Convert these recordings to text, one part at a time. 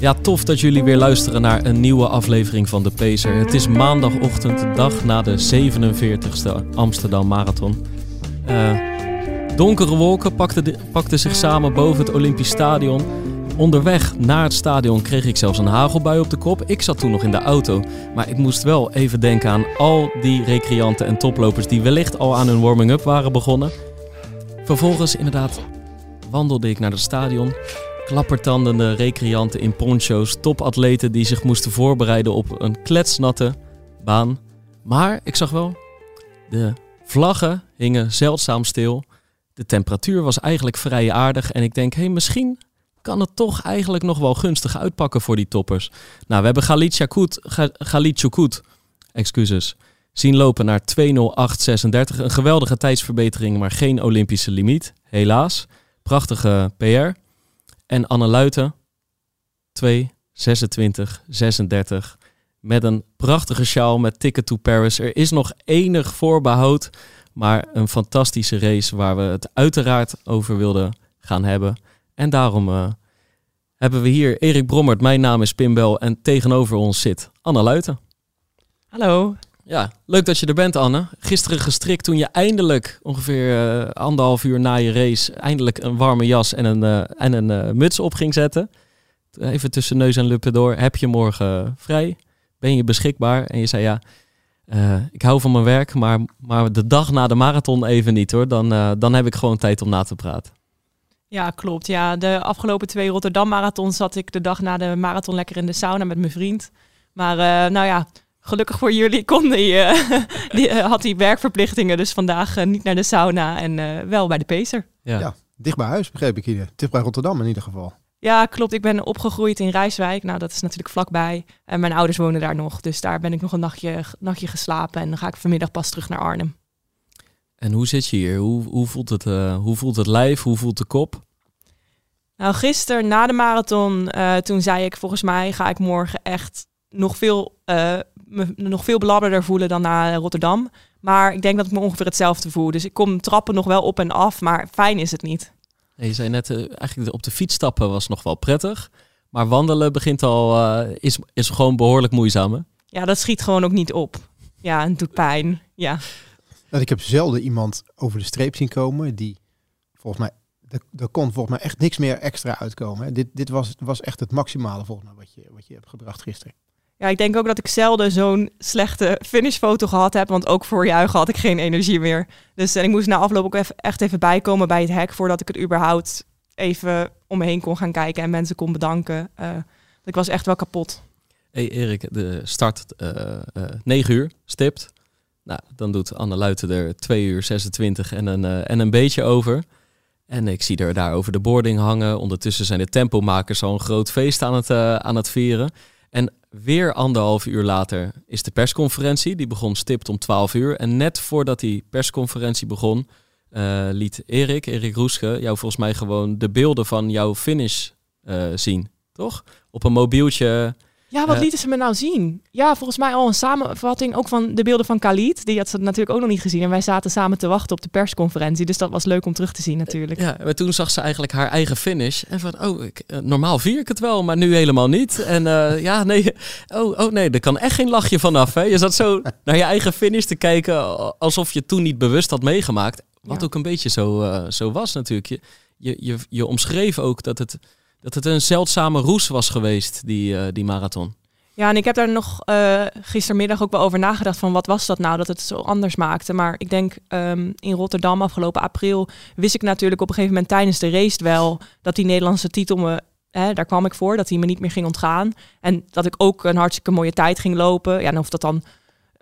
Ja, tof dat jullie weer luisteren naar een nieuwe aflevering van de Pacer. Het is maandagochtend, de dag na de 47ste Amsterdam Marathon. Uh, donkere wolken pakten, pakten zich samen boven het Olympisch Stadion. Onderweg naar het stadion kreeg ik zelfs een hagelbui op de kop. Ik zat toen nog in de auto, maar ik moest wel even denken aan al die recreanten en toplopers die wellicht al aan hun warming-up waren begonnen. Vervolgens inderdaad wandelde ik naar het stadion klappertandende recreanten in poncho's, topatleten die zich moesten voorbereiden op een kletsnatte baan. Maar ik zag wel, de vlaggen hingen zeldzaam stil. De temperatuur was eigenlijk vrij aardig en ik denk, hé, hey, misschien kan het toch eigenlijk nog wel gunstig uitpakken voor die toppers. Nou, we hebben Galit Chakut, Chukut, excuses, zien lopen naar 2.08.36. Een geweldige tijdsverbetering, maar geen Olympische limiet, helaas. Prachtige PR. En Anne Luiten, 2, 26, 36. Met een prachtige sjaal met Ticket to Paris. Er is nog enig voorbehoud, maar een fantastische race waar we het uiteraard over wilden gaan hebben. En daarom uh, hebben we hier Erik Brommert. Mijn naam is Pim Bel en tegenover ons zit Anne Luiten. Hallo. Ja, leuk dat je er bent, Anne. Gisteren gestrikt toen je eindelijk, ongeveer uh, anderhalf uur na je race, eindelijk een warme jas en een, uh, en een uh, muts op ging zetten. Even tussen neus en lippen door. Heb je morgen vrij? Ben je beschikbaar? En je zei ja, ik hou van mijn werk, maar, maar de dag na de marathon even niet hoor. Dan, dan heb ik gewoon tijd om na te praten. Ja, klopt. Ja, de afgelopen twee Rotterdam marathons zat ik de dag na de marathon lekker in de sauna met mijn vriend. Maar nou ja, gelukkig voor jullie kon die, uh, die uh, had hij werkverplichtingen. Dus vandaag uh, niet naar de sauna en wel bij de Pacer. Ja. ja. dicht bij huis begreep ik hier. Dicht bij Rotterdam in ieder geval. Ja, klopt. Ik ben opgegroeid in Rijswijk. Nou, dat is natuurlijk vlakbij. En mijn ouders wonen daar nog. Dus daar ben ik nog een nachtje, nachtje geslapen. En dan ga ik vanmiddag pas terug naar Arnhem. En hoe zit je hier? Hoe, hoe, voelt, het, hoe voelt het lijf? Hoe voelt de kop? Nou, gisteren na de marathon, toen zei ik volgens mij ga ik morgen echt nog veel me nog veel beladderder voelen dan naar Rotterdam. Maar ik denk dat ik me ongeveer hetzelfde voel. Dus ik kom trappen nog wel op en af, maar fijn is het niet. je zei net, uh, eigenlijk op de fiets stappen was nog wel prettig. Maar wandelen begint al, uh, is, is gewoon behoorlijk moeizaam. Hè? Ja, dat schiet gewoon ook niet op. Ja, en het doet pijn. Ja. Nou, ik heb zelden iemand over de streep zien komen die volgens mij er, kon volgens mij echt niks meer extra uitkomen. Dit, dit was, was echt het maximale volgens mij wat je, wat je hebt gebracht gisteren. Ja, ik denk ook dat ik zelden zo'n slechte finishfoto gehad heb. Want ook voor juichen had ik geen energie meer. Dus en ik moest na afloop ook even, echt even bijkomen bij het hek. Voordat ik het überhaupt even om me heen kon gaan kijken en mensen kon bedanken. Uh, ik was echt wel kapot. Hey Erik, de start uh, uh, 9 uur, stipt. Nou, dan doet Anne Luiten er 2 uur 26 en een, en een beetje over. En ik zie er daar over de boarding hangen. Ondertussen zijn de tempomakers al een groot feest aan het, aan het vieren. En weer anderhalf uur later is de persconferentie. Die begon stipt om 12 uur. En net voordat die persconferentie begon, uh, liet Erik, Erik Roeske, jou volgens mij gewoon de beelden van jouw finish uh, zien. Toch? Op een mobieltje ja, wat lieten ze me nou zien? Ja, volgens mij al een samenvatting ook van de beelden van Khalid. Die had ze natuurlijk ook nog niet gezien. En wij zaten samen te wachten op de persconferentie. Dus dat was leuk om terug te zien natuurlijk. Ja, maar toen zag ze eigenlijk haar eigen finish. En van, oh, ik, eh, normaal vier ik het wel, maar nu helemaal niet. En uh, ja, nee, oh, oh nee, er kan echt geen lachje vanaf. Hè? Je zat zo naar je eigen finish te kijken alsof je toen niet bewust had meegemaakt. Wat ook een beetje zo, uh, zo was natuurlijk. Je, je, je, je omschreef ook dat het dat het een zeldzame roes was geweest, die, uh, die marathon. Ja, en ik heb daar nog uh, gistermiddag ook wel over nagedacht van wat was dat nou dat het zo anders maakte. Maar ik denk um, in Rotterdam afgelopen april wist ik natuurlijk op een gegeven moment tijdens de race wel dat die Nederlandse titel me, hè, daar kwam ik voor, dat hij me niet meer ging ontgaan. En dat ik ook een hartstikke mooie tijd ging lopen. Ja, en of dat dan,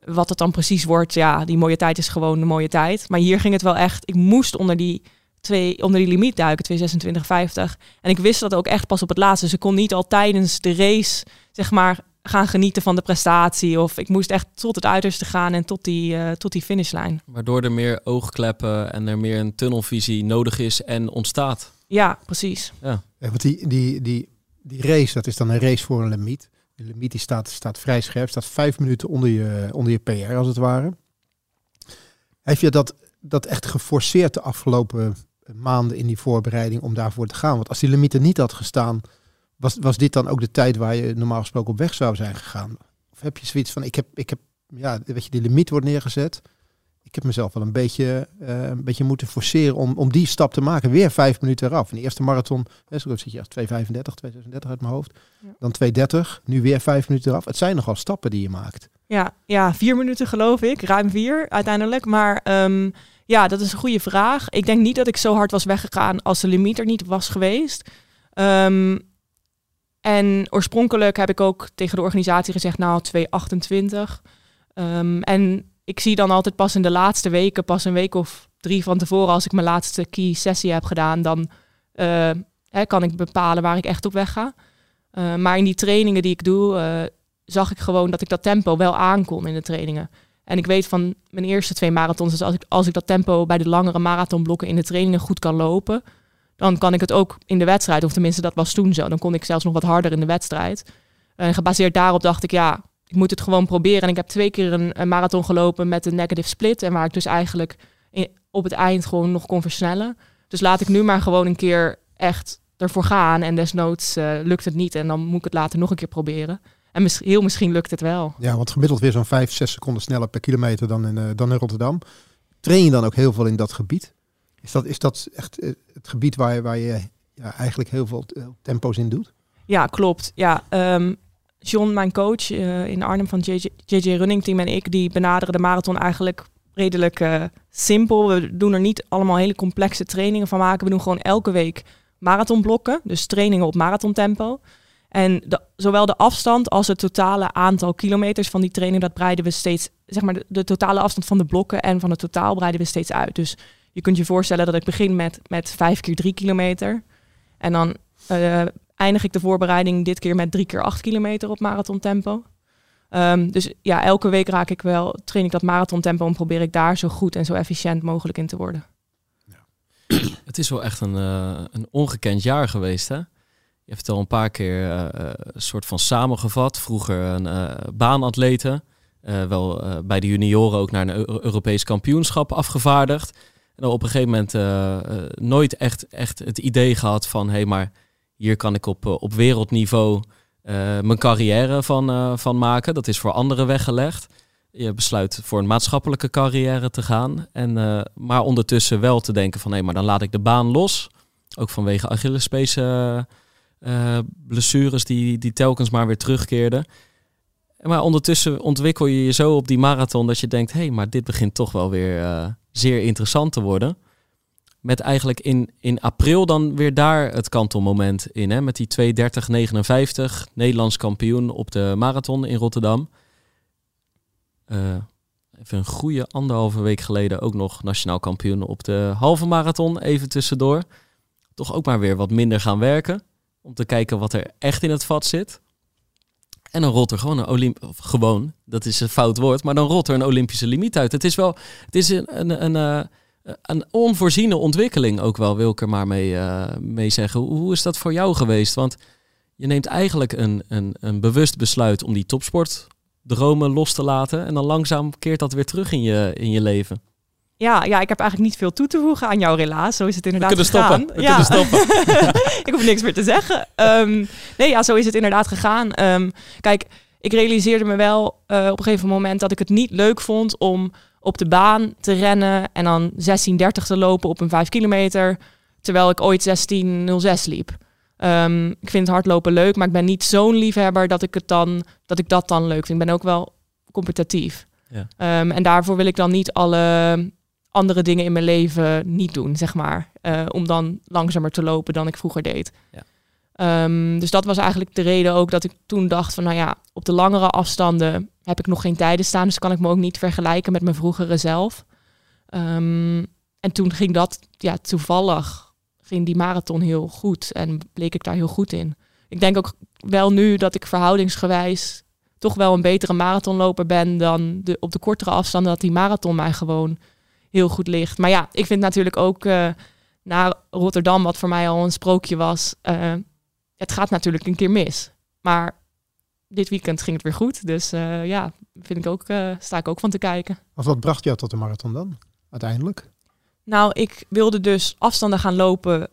wat het dan precies wordt, ja, die mooie tijd is gewoon de mooie tijd. Maar hier ging het wel echt, ik moest onder die twee, onder die limiet duiken, 226,50. En ik wist dat ook echt pas op het laatste. Dus ik kon niet al tijdens de race, zeg maar, gaan genieten van de prestatie. Of ik moest echt tot het uiterste gaan en tot die, uh, tot die finishlijn. Waardoor er meer oogkleppen en er meer een tunnelvisie nodig is en ontstaat. Ja, precies. Ja. Ja, want die, die, die, die race, dat is dan een race voor een limiet. De limiet die staat, staat vrij scherp, staat vijf minuten onder je, onder je PR als het ware. Heb je dat, dat echt geforceerd de afgelopen maanden in die voorbereiding om daarvoor te gaan? Want als die limiet er niet had gestaan, was, was dit dan ook de tijd waar je normaal gesproken op weg zou zijn gegaan? Of heb je zoiets van, ik heb, ik heb ja, weet je, die limiet wordt neergezet. Ik heb mezelf wel een beetje, uh, een beetje moeten forceren om, om die stap te maken. Weer vijf minuten eraf. In de eerste marathon, hè, zo zit je echt 2,35, 2,36 uit mijn hoofd. Ja. Dan 2,30, nu weer vijf minuten eraf. Het zijn nogal stappen die je maakt. Ja, ja, vier minuten geloof ik. Ruim vier uiteindelijk. Maar um, ja, dat is een goede vraag. Ik denk niet dat ik zo hard was weggegaan als de limiet er niet was geweest. Um, en oorspronkelijk heb ik ook tegen de organisatie gezegd, nou, 228. Um, en ik zie dan altijd pas in de laatste weken, pas een week of drie van tevoren, als ik mijn laatste key sessie heb gedaan, dan hè, kan ik bepalen waar ik echt op weg ga. Uh, maar in die trainingen die ik doe, uh, zag ik gewoon dat ik dat tempo wel aankon in de trainingen. En ik weet van mijn eerste twee marathons, dus als ik, als ik dat tempo bij de langere marathonblokken in de trainingen goed kan lopen, dan kan ik het ook in de wedstrijd. Of tenminste, dat was toen zo. Dan kon ik zelfs nog wat harder in de wedstrijd. En gebaseerd daarop dacht ik, ja, ik moet het gewoon proberen. En ik heb twee keer een, marathon gelopen met een negative split. En waar ik dus eigenlijk op het eind gewoon nog kon versnellen. Dus laat ik nu maar gewoon een keer echt ervoor gaan. En desnoods uh, lukt het niet. En dan moet ik het later nog een keer proberen. En mis, heel misschien lukt het wel. Ja, want gemiddeld weer zo'n 5, 6 seconden sneller per kilometer dan in, uh, dan in Rotterdam. Train je dan ook heel veel in dat gebied? Is dat, is dat echt eh, het gebied waar je, waar je ja, eigenlijk heel veel tempo's in doet? Ja, klopt. Ja, um, John, mijn coach uh, in Arnhem van JJ, JJ Running Team en ik, die benaderen de marathon eigenlijk redelijk uh, simpel. We doen er niet allemaal hele complexe trainingen van maken. We doen gewoon elke week marathonblokken, dus trainingen op marathontempo. En zowel de afstand als het totale aantal kilometers van die training, dat breiden we steeds, zeg maar, de, totale afstand van de blokken en van het totaal breiden we steeds uit. Dus je kunt je voorstellen dat ik begin met, met vijf keer drie kilometer. En dan uh, eindig ik de voorbereiding dit keer met drie keer acht kilometer op marathontempo. Um, dus ja, elke week raak ik wel, train ik dat marathontempo en probeer ik daar zo goed en zo efficiënt mogelijk in te worden. Ja. Het is wel echt een, uh, een ongekend jaar geweest, hè? Je hebt het al een paar keer een soort van samengevat. Vroeger een uh, baanatleten. Wel bij de junioren ook naar een Europees kampioenschap afgevaardigd. En op een gegeven moment nooit echt, echt het idee gehad van... hé, hey, maar hier kan ik op, op wereldniveau mijn carrière van, van maken. Dat is voor anderen weggelegd. Je besluit voor een maatschappelijke carrière te gaan. En, maar ondertussen wel te denken van... hé, maar dan laat ik de baan los. Ook vanwege Achillespees... Uh, blessures die, die telkens maar weer terugkeerden. Maar ondertussen ontwikkel je je zo op die marathon dat je denkt: hé, hey, maar dit begint toch wel weer uh, zeer interessant te worden. Met eigenlijk in, in april dan weer daar het kantelmoment in. Hè? Met die 2.30.59, Nederlands kampioen op de marathon in Rotterdam. Uh, even een goede anderhalve week geleden ook nog nationaal kampioen op de halve marathon. Even tussendoor. Toch ook maar weer wat minder gaan werken om te kijken wat er echt in het vat zit. En dan rolt er gewoon een Olymp gewoon, dat is een fout woord, maar dan rolt er een Olympische limiet uit. Het is wel, het is een, een, een, eh, een onvoorziene ontwikkeling ook wel, wil ik er maar mee, uh, mee zeggen. Hoe, hoe, is dat voor jou geweest? Want je neemt eigenlijk een, een, een bewust besluit om die topsportdromen los te laten en dan langzaam keert dat weer terug in je, in je leven. Ja, ja, ik heb eigenlijk niet veel toe te voegen aan jouw relaas. Zo is het inderdaad We kunnen gegaan. stoppen. We ja. kunnen stoppen. ik hoef niks meer te zeggen. Um, nee, ja, zo is het inderdaad gegaan. Um, kijk, ik realiseerde me wel uh, op een gegeven moment dat ik het niet leuk vond om op de baan te rennen en dan 16.30 te lopen op een 5 kilometer, terwijl ik ooit 16.06 liep. Um, ik vind hardlopen leuk, maar ik ben niet zo'n liefhebber dat ik, het dan, dat ik dat dan leuk vind. Ik ben ook wel competitief. Ja. Um, en daarvoor wil ik dan niet alle andere dingen in mijn leven niet doen, zeg maar. Uh, om dan langzamer te lopen dan ik vroeger deed. Ja. Um, dus dat was eigenlijk de reden ook dat ik toen dacht van, nou ja, op de langere afstanden heb ik nog geen tijden staan, dus kan ik me ook niet vergelijken met mijn vroegere zelf. Um, en toen ging dat, ja, toevallig ging die marathon heel goed en bleek ik daar heel goed in. Ik denk ook wel nu dat ik verhoudingsgewijs toch wel een betere marathonloper ben dan de, op de kortere afstanden dat die marathon mij gewoon heel goed ligt. Maar ja, ik vind natuurlijk ook uh, na Rotterdam, wat voor mij al een sprookje was, uh, het gaat natuurlijk een keer mis. Maar dit weekend ging het weer goed. Dus uh, ja, vind ik ook, sta ik ook van te kijken. Wat, wat bracht jou tot de marathon dan, uiteindelijk? Nou, ik wilde dus afstanden gaan lopen.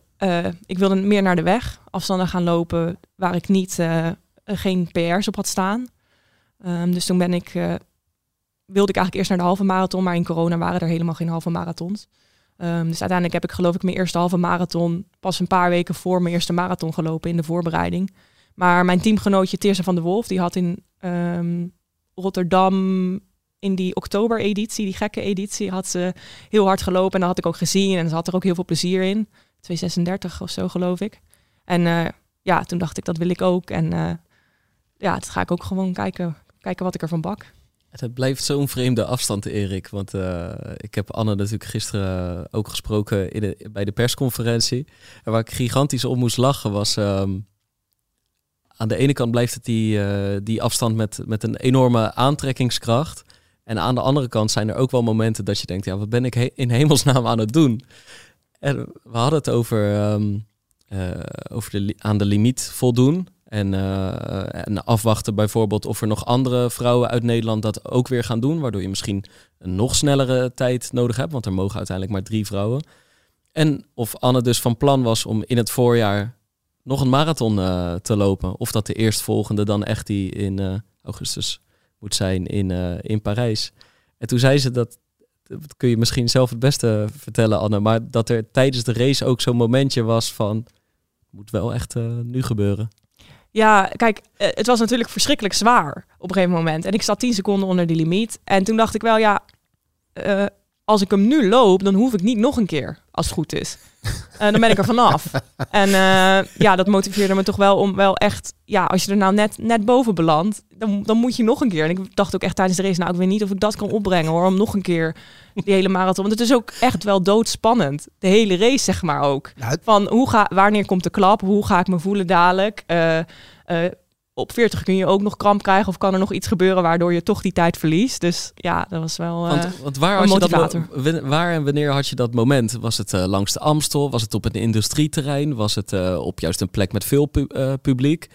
ik wilde meer naar de weg. Afstanden gaan lopen waar ik niet, geen PR's op had staan. Um, dus toen ben ik wilde ik eigenlijk eerst naar de halve marathon, maar in corona waren er helemaal geen halve marathons. Um, dus uiteindelijk heb ik geloof ik mijn eerste halve marathon pas een paar weken voor mijn eerste marathon gelopen in de voorbereiding. Maar mijn teamgenootje Teerse van de Wolf, die had in um, Rotterdam in die oktober-editie, die gekke editie, had ze heel hard gelopen. En dat had ik ook gezien en ze had er ook heel veel plezier in. 236 of zo geloof ik. En uh, ja, toen dacht ik dat wil ik ook. En uh, ja, het ga ik ook gewoon kijken, kijken wat ik ervan bak. Het blijft zo'n vreemde afstand, Erik. Want uh, ik heb Anne natuurlijk gisteren ook gesproken in bij de persconferentie. En waar ik gigantisch op moest lachen was... Um, aan de ene kant blijft het die, uh, die afstand met, met een enorme aantrekkingskracht. En aan de andere kant zijn er ook wel momenten dat je denkt... ja, wat ben ik in hemelsnaam aan het doen? En we hadden het over, um, uh, over de, aan de limiet voldoen. En, uh, en, afwachten bijvoorbeeld of er nog andere vrouwen uit Nederland dat ook weer gaan doen. Waardoor je misschien een nog snellere tijd nodig hebt. Want er mogen uiteindelijk maar drie vrouwen. En of Anne dus van plan was om in het voorjaar nog een marathon uh, te lopen. Of dat de eerstvolgende dan echt die in augustus moet zijn in, in Parijs. En toen zei ze dat, dat kun je misschien zelf het beste vertellen Anne. Maar dat er tijdens de race ook zo'n momentje was van... Moet wel echt nu gebeuren. Ja, kijk, eh, het was natuurlijk verschrikkelijk zwaar op een gegeven moment. En ik zat 10 seconden onder die limiet. En toen dacht ik wel, ja, uh, als ik hem nu loop, dan hoef ik niet nog een keer, als het goed is. Uh, dan ben ik er vanaf. en uh, ja, dat motiveerde me toch wel om wel echt, ja, als je er nou net, net boven belandt, dan, dan moet je nog een keer. En ik dacht ook echt tijdens de race, nou, ik weet niet of ik dat kan opbrengen hoor, om nog een keer die hele marathon. Want het is ook echt wel doodspannend. De hele race, zeg maar ook. Van hoe ga, wanneer komt de klap? Hoe ga ik me voelen dadelijk? Uh, op 40 kun je ook nog kramp krijgen of kan er nog iets gebeuren waardoor je toch die tijd verliest. Dus ja, dat was wel. Want, uh, want waar, had je dat, waar en wanneer had je dat moment? Was het uh, langs de Amstel? Was het op een industrieterrein? Was het uh, op juist een plek met veel pu publiek?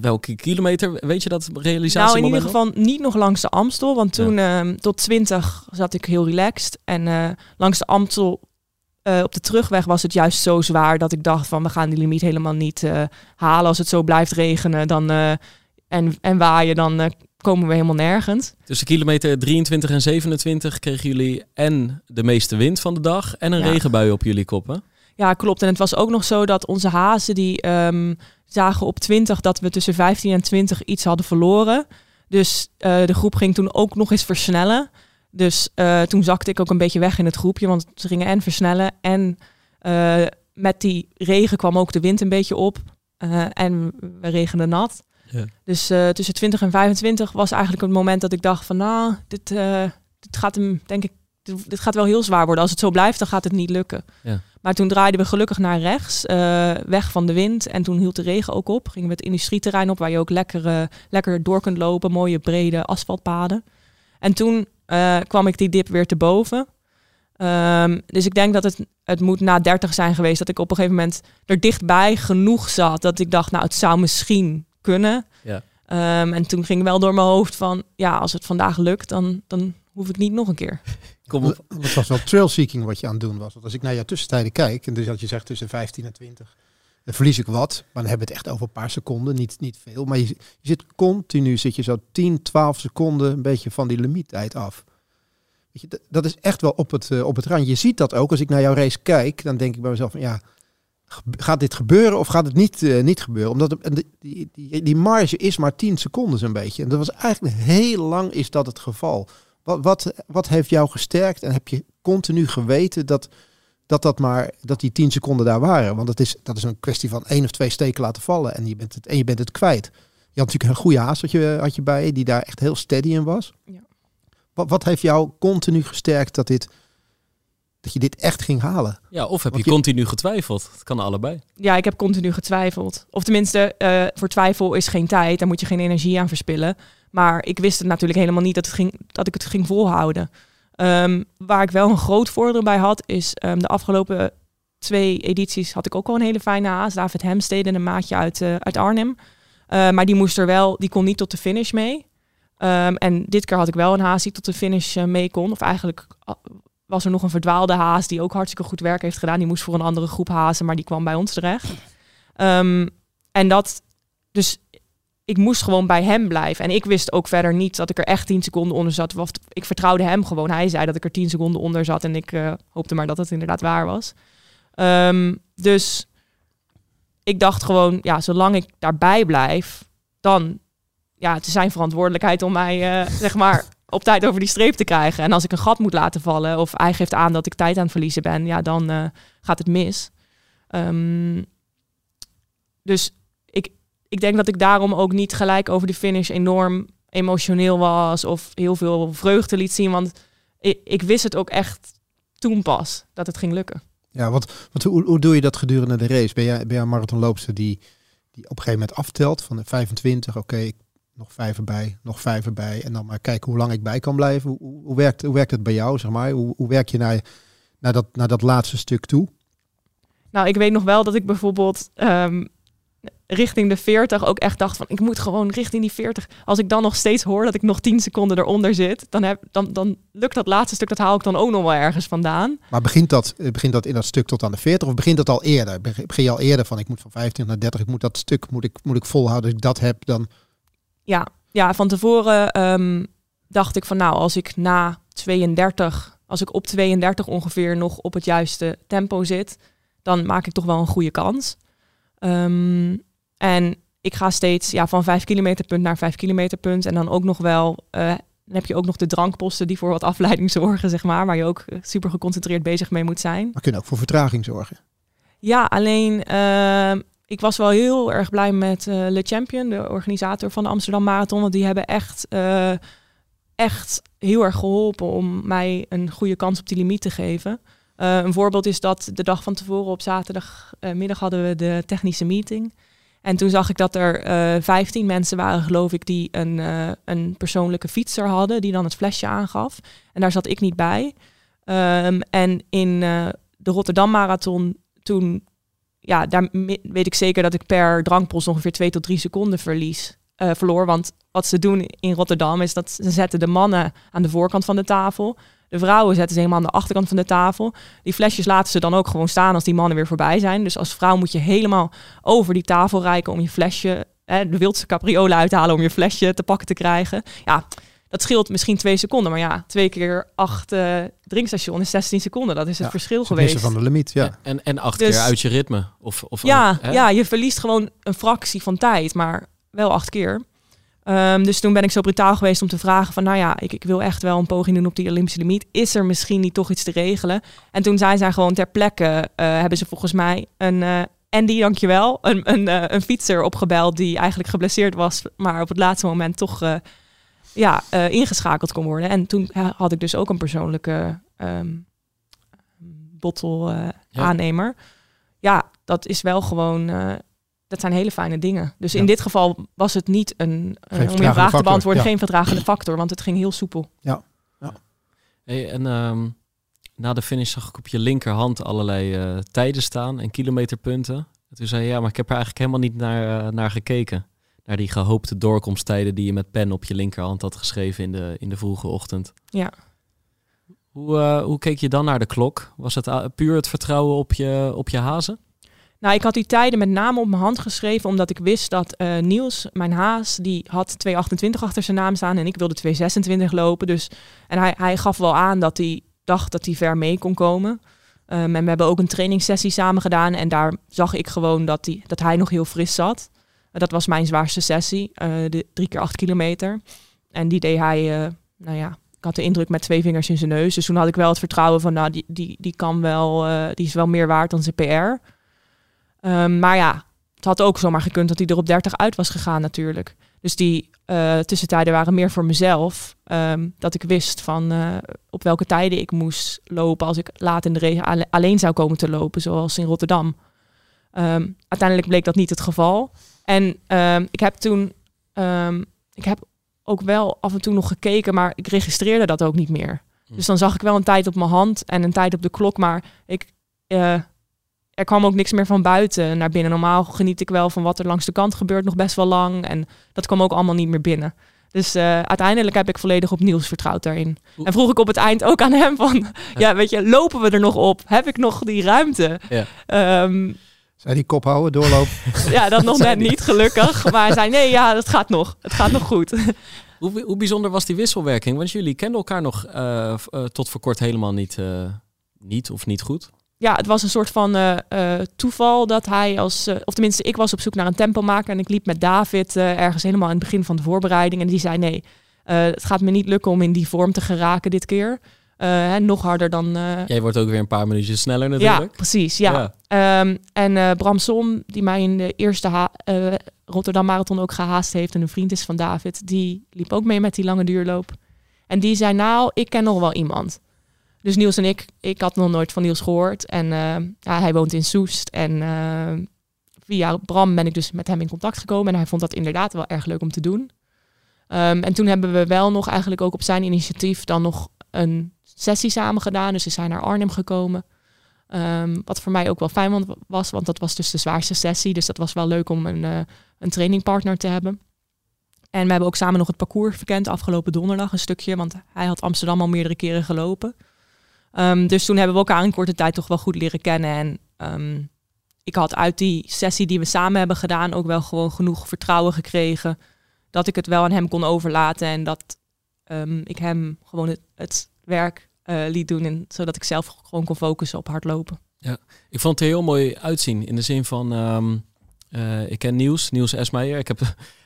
Welke kilometer weet je dat realisatie? Nou, in ieder geval niet nog langs de Amstel, want toen ja. Ehm, tot 20 zat ik heel relaxed en langs de Amstel uh, op de terugweg was het juist zo zwaar dat ik dacht van we gaan die limiet helemaal niet uh, halen. Als het zo blijft regenen dan, uh, en, en waaien, dan komen we helemaal nergens. Tussen kilometer 23 en 27 kregen jullie en de meeste wind van de dag en een ja. regenbui op jullie koppen. Ja, klopt. En het was ook nog zo dat onze hazen die um, zagen op 20 dat we tussen 15 en 20 iets hadden verloren. Dus de groep ging toen ook nog eens versnellen. Dus uh, toen zakte ik ook een beetje weg in het groepje, want ze gingen en versnellen. En uh, met die regen kwam ook de wind een beetje op. Uh, en we regenden nat. Ja. Dus tussen 20 en 25 was eigenlijk het moment dat ik dacht van nou, dit, dit gaat hem, denk ik, dit, dit, gaat wel heel zwaar worden. Als het zo blijft, dan gaat het niet lukken. Ja. Maar toen draaiden we gelukkig naar rechts, weg van de wind. En toen hield de regen ook op. Gingen we het industrieterrein op, waar je ook lekker, lekker door kunt lopen. Mooie brede asfaltpaden. En toen uh, kwam ik die dip weer te boven. Um, dus ik denk dat het, het moet na 30 zijn geweest dat ik op een gegeven moment er dichtbij genoeg zat dat ik dacht, nou, het zou misschien kunnen. Ja. Um, en toen ging wel door mijn hoofd van, ja, als het vandaag lukt, dan, dan hoef ik niet nog een keer. Kom op. Het was wel trailseeking wat je aan het doen was. Want als ik naar jouw tussentijden kijk, en dus dat je zegt tussen 15 en 20, verlies ik wat. Maar dan hebben het echt over een paar seconden, niet, niet veel. Maar je, zit continu, zit je zo 10, 12 seconden een beetje van die limiettijd af. Weet je, dat is echt wel op het, uh, op het randje. Je ziet dat ook. Als ik naar jouw race kijk, dan denk ik bij mezelf van ja, gaat dit gebeuren of gaat het niet, uh, niet gebeuren? Omdat het, die, die, die marge is maar 10 seconden zo'n beetje. En dat was eigenlijk heel lang is dat het geval. Wat, wat, wat heeft jou gesterkt en heb je continu geweten dat dat, dat, maar, dat die 10 seconden daar waren. Want dat is, dat is een kwestie van één of twee steken laten vallen en je bent het, en je bent het kwijt. Je had natuurlijk een goede haast had je, had je bij, die daar echt heel steady in was. Ja. Wat, wat heeft jou continu gesterkt dat dit, dat je dit echt ging halen. Ja, of heb je, continu getwijfeld? Het kan allebei. Ja, ik heb continu getwijfeld. Of tenminste, eh, voor twijfel is geen tijd. Daar moet je geen energie aan verspillen. Maar ik wist het natuurlijk helemaal niet dat, het ging, dat ik het ging volhouden. Ehm, waar ik wel een groot voordeel bij had, is ehm, de afgelopen twee edities had ik ook al een hele fijne haas. David Hemstede, een maatje uit, eh, uit Arnhem. Eh, maar die moest er wel, die kon niet tot de finish mee. Ehm, en dit keer had ik wel een haas die tot de finish eh, mee kon. Of eigenlijk ah, was er nog een verdwaalde haas die ook hartstikke goed werk heeft gedaan. Die moest voor een andere groep hazen, maar die kwam bij ons terecht. Ehm, en dat, dus ik moest gewoon bij hem blijven. En ik wist ook verder niet dat ik er echt 10 seconden onder zat. Of ik vertrouwde hem gewoon. Hij zei dat ik er 10 seconden onder zat. En ik eh, hoopte maar dat het inderdaad waar was. Ehm, dus ik dacht gewoon, ja, zolang ik daarbij blijf, dan ja, het is zijn verantwoordelijkheid om mij, eh, zeg maar, op tijd over die streep te krijgen. En als ik een gat moet laten vallen, of hij geeft aan dat ik tijd aan het verliezen ben, ja, dan eh, gaat het mis. Ehm, dus ik, denk dat ik daarom ook niet gelijk over de finish enorm emotioneel was of heel veel vreugde liet zien. Want ik, ik wist het ook echt toen pas dat het ging lukken. Ja, want, want hoe, hoe doe je dat gedurende de race? Ben jij, ben jij een marathonloopster die, die op een gegeven moment aftelt van de 25, oké, nog vijf erbij, nog vijf erbij. En dan maar kijken hoe lang ik bij kan blijven. Hoe, hoe, hoe werkt, hoe werkt het bij jou, zeg maar? Hoe, hoe werk je naar, naar, dat, naar dat laatste stuk toe? Nou, ik weet nog wel dat ik bijvoorbeeld ehm, richting de 40 ook echt dacht van ik moet gewoon richting die 40. Als ik dan nog steeds hoor dat ik nog 10 seconden eronder zit, dan, heb, dan, dan lukt dat laatste stuk, dat haal ik dan ook nog wel ergens vandaan. Maar begint dat, eh, begint dat in dat stuk tot aan de 40 of begint dat al eerder? Beg- Begin je al eerder van ik moet van 25 naar 30, ik moet dat stuk moet ik, moet ik volhouden. Als ik dat heb, dan Ja, ja van tevoren ehm, dacht ik van nou, als ik na 32, als ik op 32 ongeveer nog op het juiste tempo zit, dan maak ik toch wel een goede kans. Ehm, en ik ga steeds ja, van 5 kilometer punt naar 5 kilometer punt. En dan ook nog wel, eh, dan heb je ook nog de drankposten die voor wat afleiding zorgen, zeg maar. Waar je ook eh, super geconcentreerd bezig mee moet zijn. maar kunnen ook voor vertraging zorgen. Ja, alleen ehm, ik was wel heel erg blij met eh, Le Champion, de organisator van de Amsterdam Marathon. Want die hebben echt, echt heel erg geholpen om mij een goede kans op die limiet te geven. Een voorbeeld is dat de dag van tevoren op zaterdagmiddag hadden we de technische meeting. En toen zag ik dat er eh 15 mensen waren, geloof ik, die een, eh, een persoonlijke fietser hadden, die dan het flesje aangaf. En daar zat ik niet bij. Ehm, en in eh, de Rotterdam Marathon toen, ja, daar weet ik zeker dat ik per drankpost ongeveer 2 tot 3 seconden verlies, verloor. Want wat ze doen in Rotterdam is dat ze zetten de mannen aan de voorkant van de tafel. De vrouwen zetten ze helemaal aan de achterkant van de tafel. Die flesjes laten ze dan ook gewoon staan als die mannen weer voorbij zijn. Dus als vrouw moet je helemaal over die tafel reiken om je flesje, hè, de wildste capriolen uithalen om je flesje te pakken te krijgen. Ja, dat scheelt misschien twee seconden. Maar ja, twee keer acht eh drinkstation is 16 seconden. Dat is het Ja, verschil Het geweest. missen van de limiet, ja. En, en acht Dus- keer uit je ritme. Of, of Ja, hè? ja, je verliest gewoon een fractie van tijd, maar wel acht keer. Ehm, dus toen ben ik zo brutaal geweest om te vragen van, nou ja, ik, ik wil echt wel een poging doen op die Olympische limiet. Is er misschien niet toch iets te regelen? En toen zijn zij gewoon ter plekke, eh, hebben ze volgens mij een, eh Andy, dankjewel, een, een, eh, een fietser opgebeld die eigenlijk geblesseerd was, maar op het laatste moment toch ja, ingeschakeld kon worden. En toen had ik dus ook een persoonlijke bottle Ja. aannemer. Ja, dat is wel gewoon. Dat zijn hele fijne dingen. Dus in Ja. dit geval was het niet een. eh, om je vraag te beantwoorden, ja. geen vertragende factor, want het ging heel soepel. Hey, en ehm, na de finish zag ik op je linkerhand allerlei eh, tijden staan en kilometerpunten. En toen zei je, ja, maar ik heb er eigenlijk helemaal niet naar, eh, naar gekeken. Naar die gehoopte doorkomsttijden die je met pen op je linkerhand had geschreven in de, in de vroege ochtend. Ja. Hoe, eh, hoe keek je dan naar de klok? Was het puur het vertrouwen op je, op je hazen? Nou, ik had die tijden met name op mijn hand geschreven, omdat ik wist dat eh, Niels, mijn haas, die had 2,28 achter zijn naam staan en ik wilde 2,26 lopen. Dus, en hij, hij gaf wel aan dat hij dacht dat hij ver mee kon komen. Ehm, en we hebben ook een trainingssessie samen gedaan en daar zag ik gewoon dat, die, dat hij nog heel fris zat. Dat was mijn zwaarste sessie, eh, de drie keer acht kilometer. En die deed hij, eh, nou ja, ik had de indruk met twee vingers in zijn neus. Dus toen had ik wel het vertrouwen van, nou, die, die, die kan wel, die is wel meer waard dan zijn PR. Ehm, maar ja, het had ook zomaar gekund dat hij er op 30 uit was gegaan natuurlijk. Dus die uh, tussentijden waren meer voor mezelf. Ehm, dat ik wist van uh, op welke tijden ik moest lopen als ik laat in de regen alleen zou komen te lopen, zoals in Rotterdam. Um, uiteindelijk bleek dat niet het geval. En um, ik heb toen, ik heb ook wel af en toe nog gekeken, maar ik registreerde dat ook niet meer. Hm. Dus dan zag ik wel een tijd op mijn hand en een tijd op de klok, maar ik, uh, er kwam ook niks meer van buiten naar binnen. Normaal geniet ik wel van wat er langs de kant gebeurt nog best wel lang. En dat kwam ook allemaal niet meer binnen. Dus uh, uiteindelijk heb ik volledig op Niels vertrouwd daarin. En vroeg ik op het eind ook aan hem van... Ja, weet je, lopen we er nog op? Heb ik nog die ruimte? Ja. Um, zei die kop houden, doorlopen? ja, dat nog net niet, gelukkig. Maar hij zei, nee, ja, dat gaat nog. Het gaat nog goed. Hoe, hoe bijzonder was die wisselwerking? Want jullie kenden elkaar nog uh, uh, tot voor kort helemaal niet, niet of niet goed? Ja, het was een soort van uh, uh, toeval dat hij als, uh, of tenminste, ik was op zoek naar een tempomaker en ik liep met David ergens helemaal in het begin van de voorbereiding en die zei nee, het gaat me niet lukken om in die vorm te geraken dit keer. Hè, nog harder dan. Jij wordt ook weer een paar minuutjes sneller natuurlijk. Ja, precies. Ja. ja. Um, en Bram Som, die mij in de eerste Rotterdam Marathon ook gehaast heeft en een vriend is van David, die liep ook mee met die lange duurloop. En die zei nou, ik ken nog wel iemand. Dus Niels en ik, ik had nog nooit van Niels gehoord. En uh, ja, hij woont in Soest. En uh, via Bram ben ik dus met hem in contact gekomen. En hij vond dat inderdaad wel erg leuk om te doen. Um, en toen hebben we wel nog eigenlijk ook op zijn initiatief dan nog een sessie samen gedaan. Dus is hij naar Arnhem gekomen. Um, wat voor mij ook wel fijn was, want dat was dus de zwaarste sessie. Dus dat was wel leuk om een, uh, een trainingpartner te hebben. En we hebben ook samen nog het parcours verkend afgelopen donderdag een stukje. Want hij had Amsterdam al meerdere keren gelopen. Um, dus toen hebben we elkaar in korte tijd toch wel goed leren kennen. En um, ik had uit die sessie die we samen hebben gedaan ook wel gewoon genoeg vertrouwen gekregen. Dat ik het wel aan hem kon overlaten en dat um, ik hem gewoon het, werk uh, liet doen. En, zodat ik zelf gewoon kon focussen op hardlopen. Ja, ik vond het heel mooi uitzien. In de zin van, uh, ik ken Niels, Niels Esmeijer. Ik heb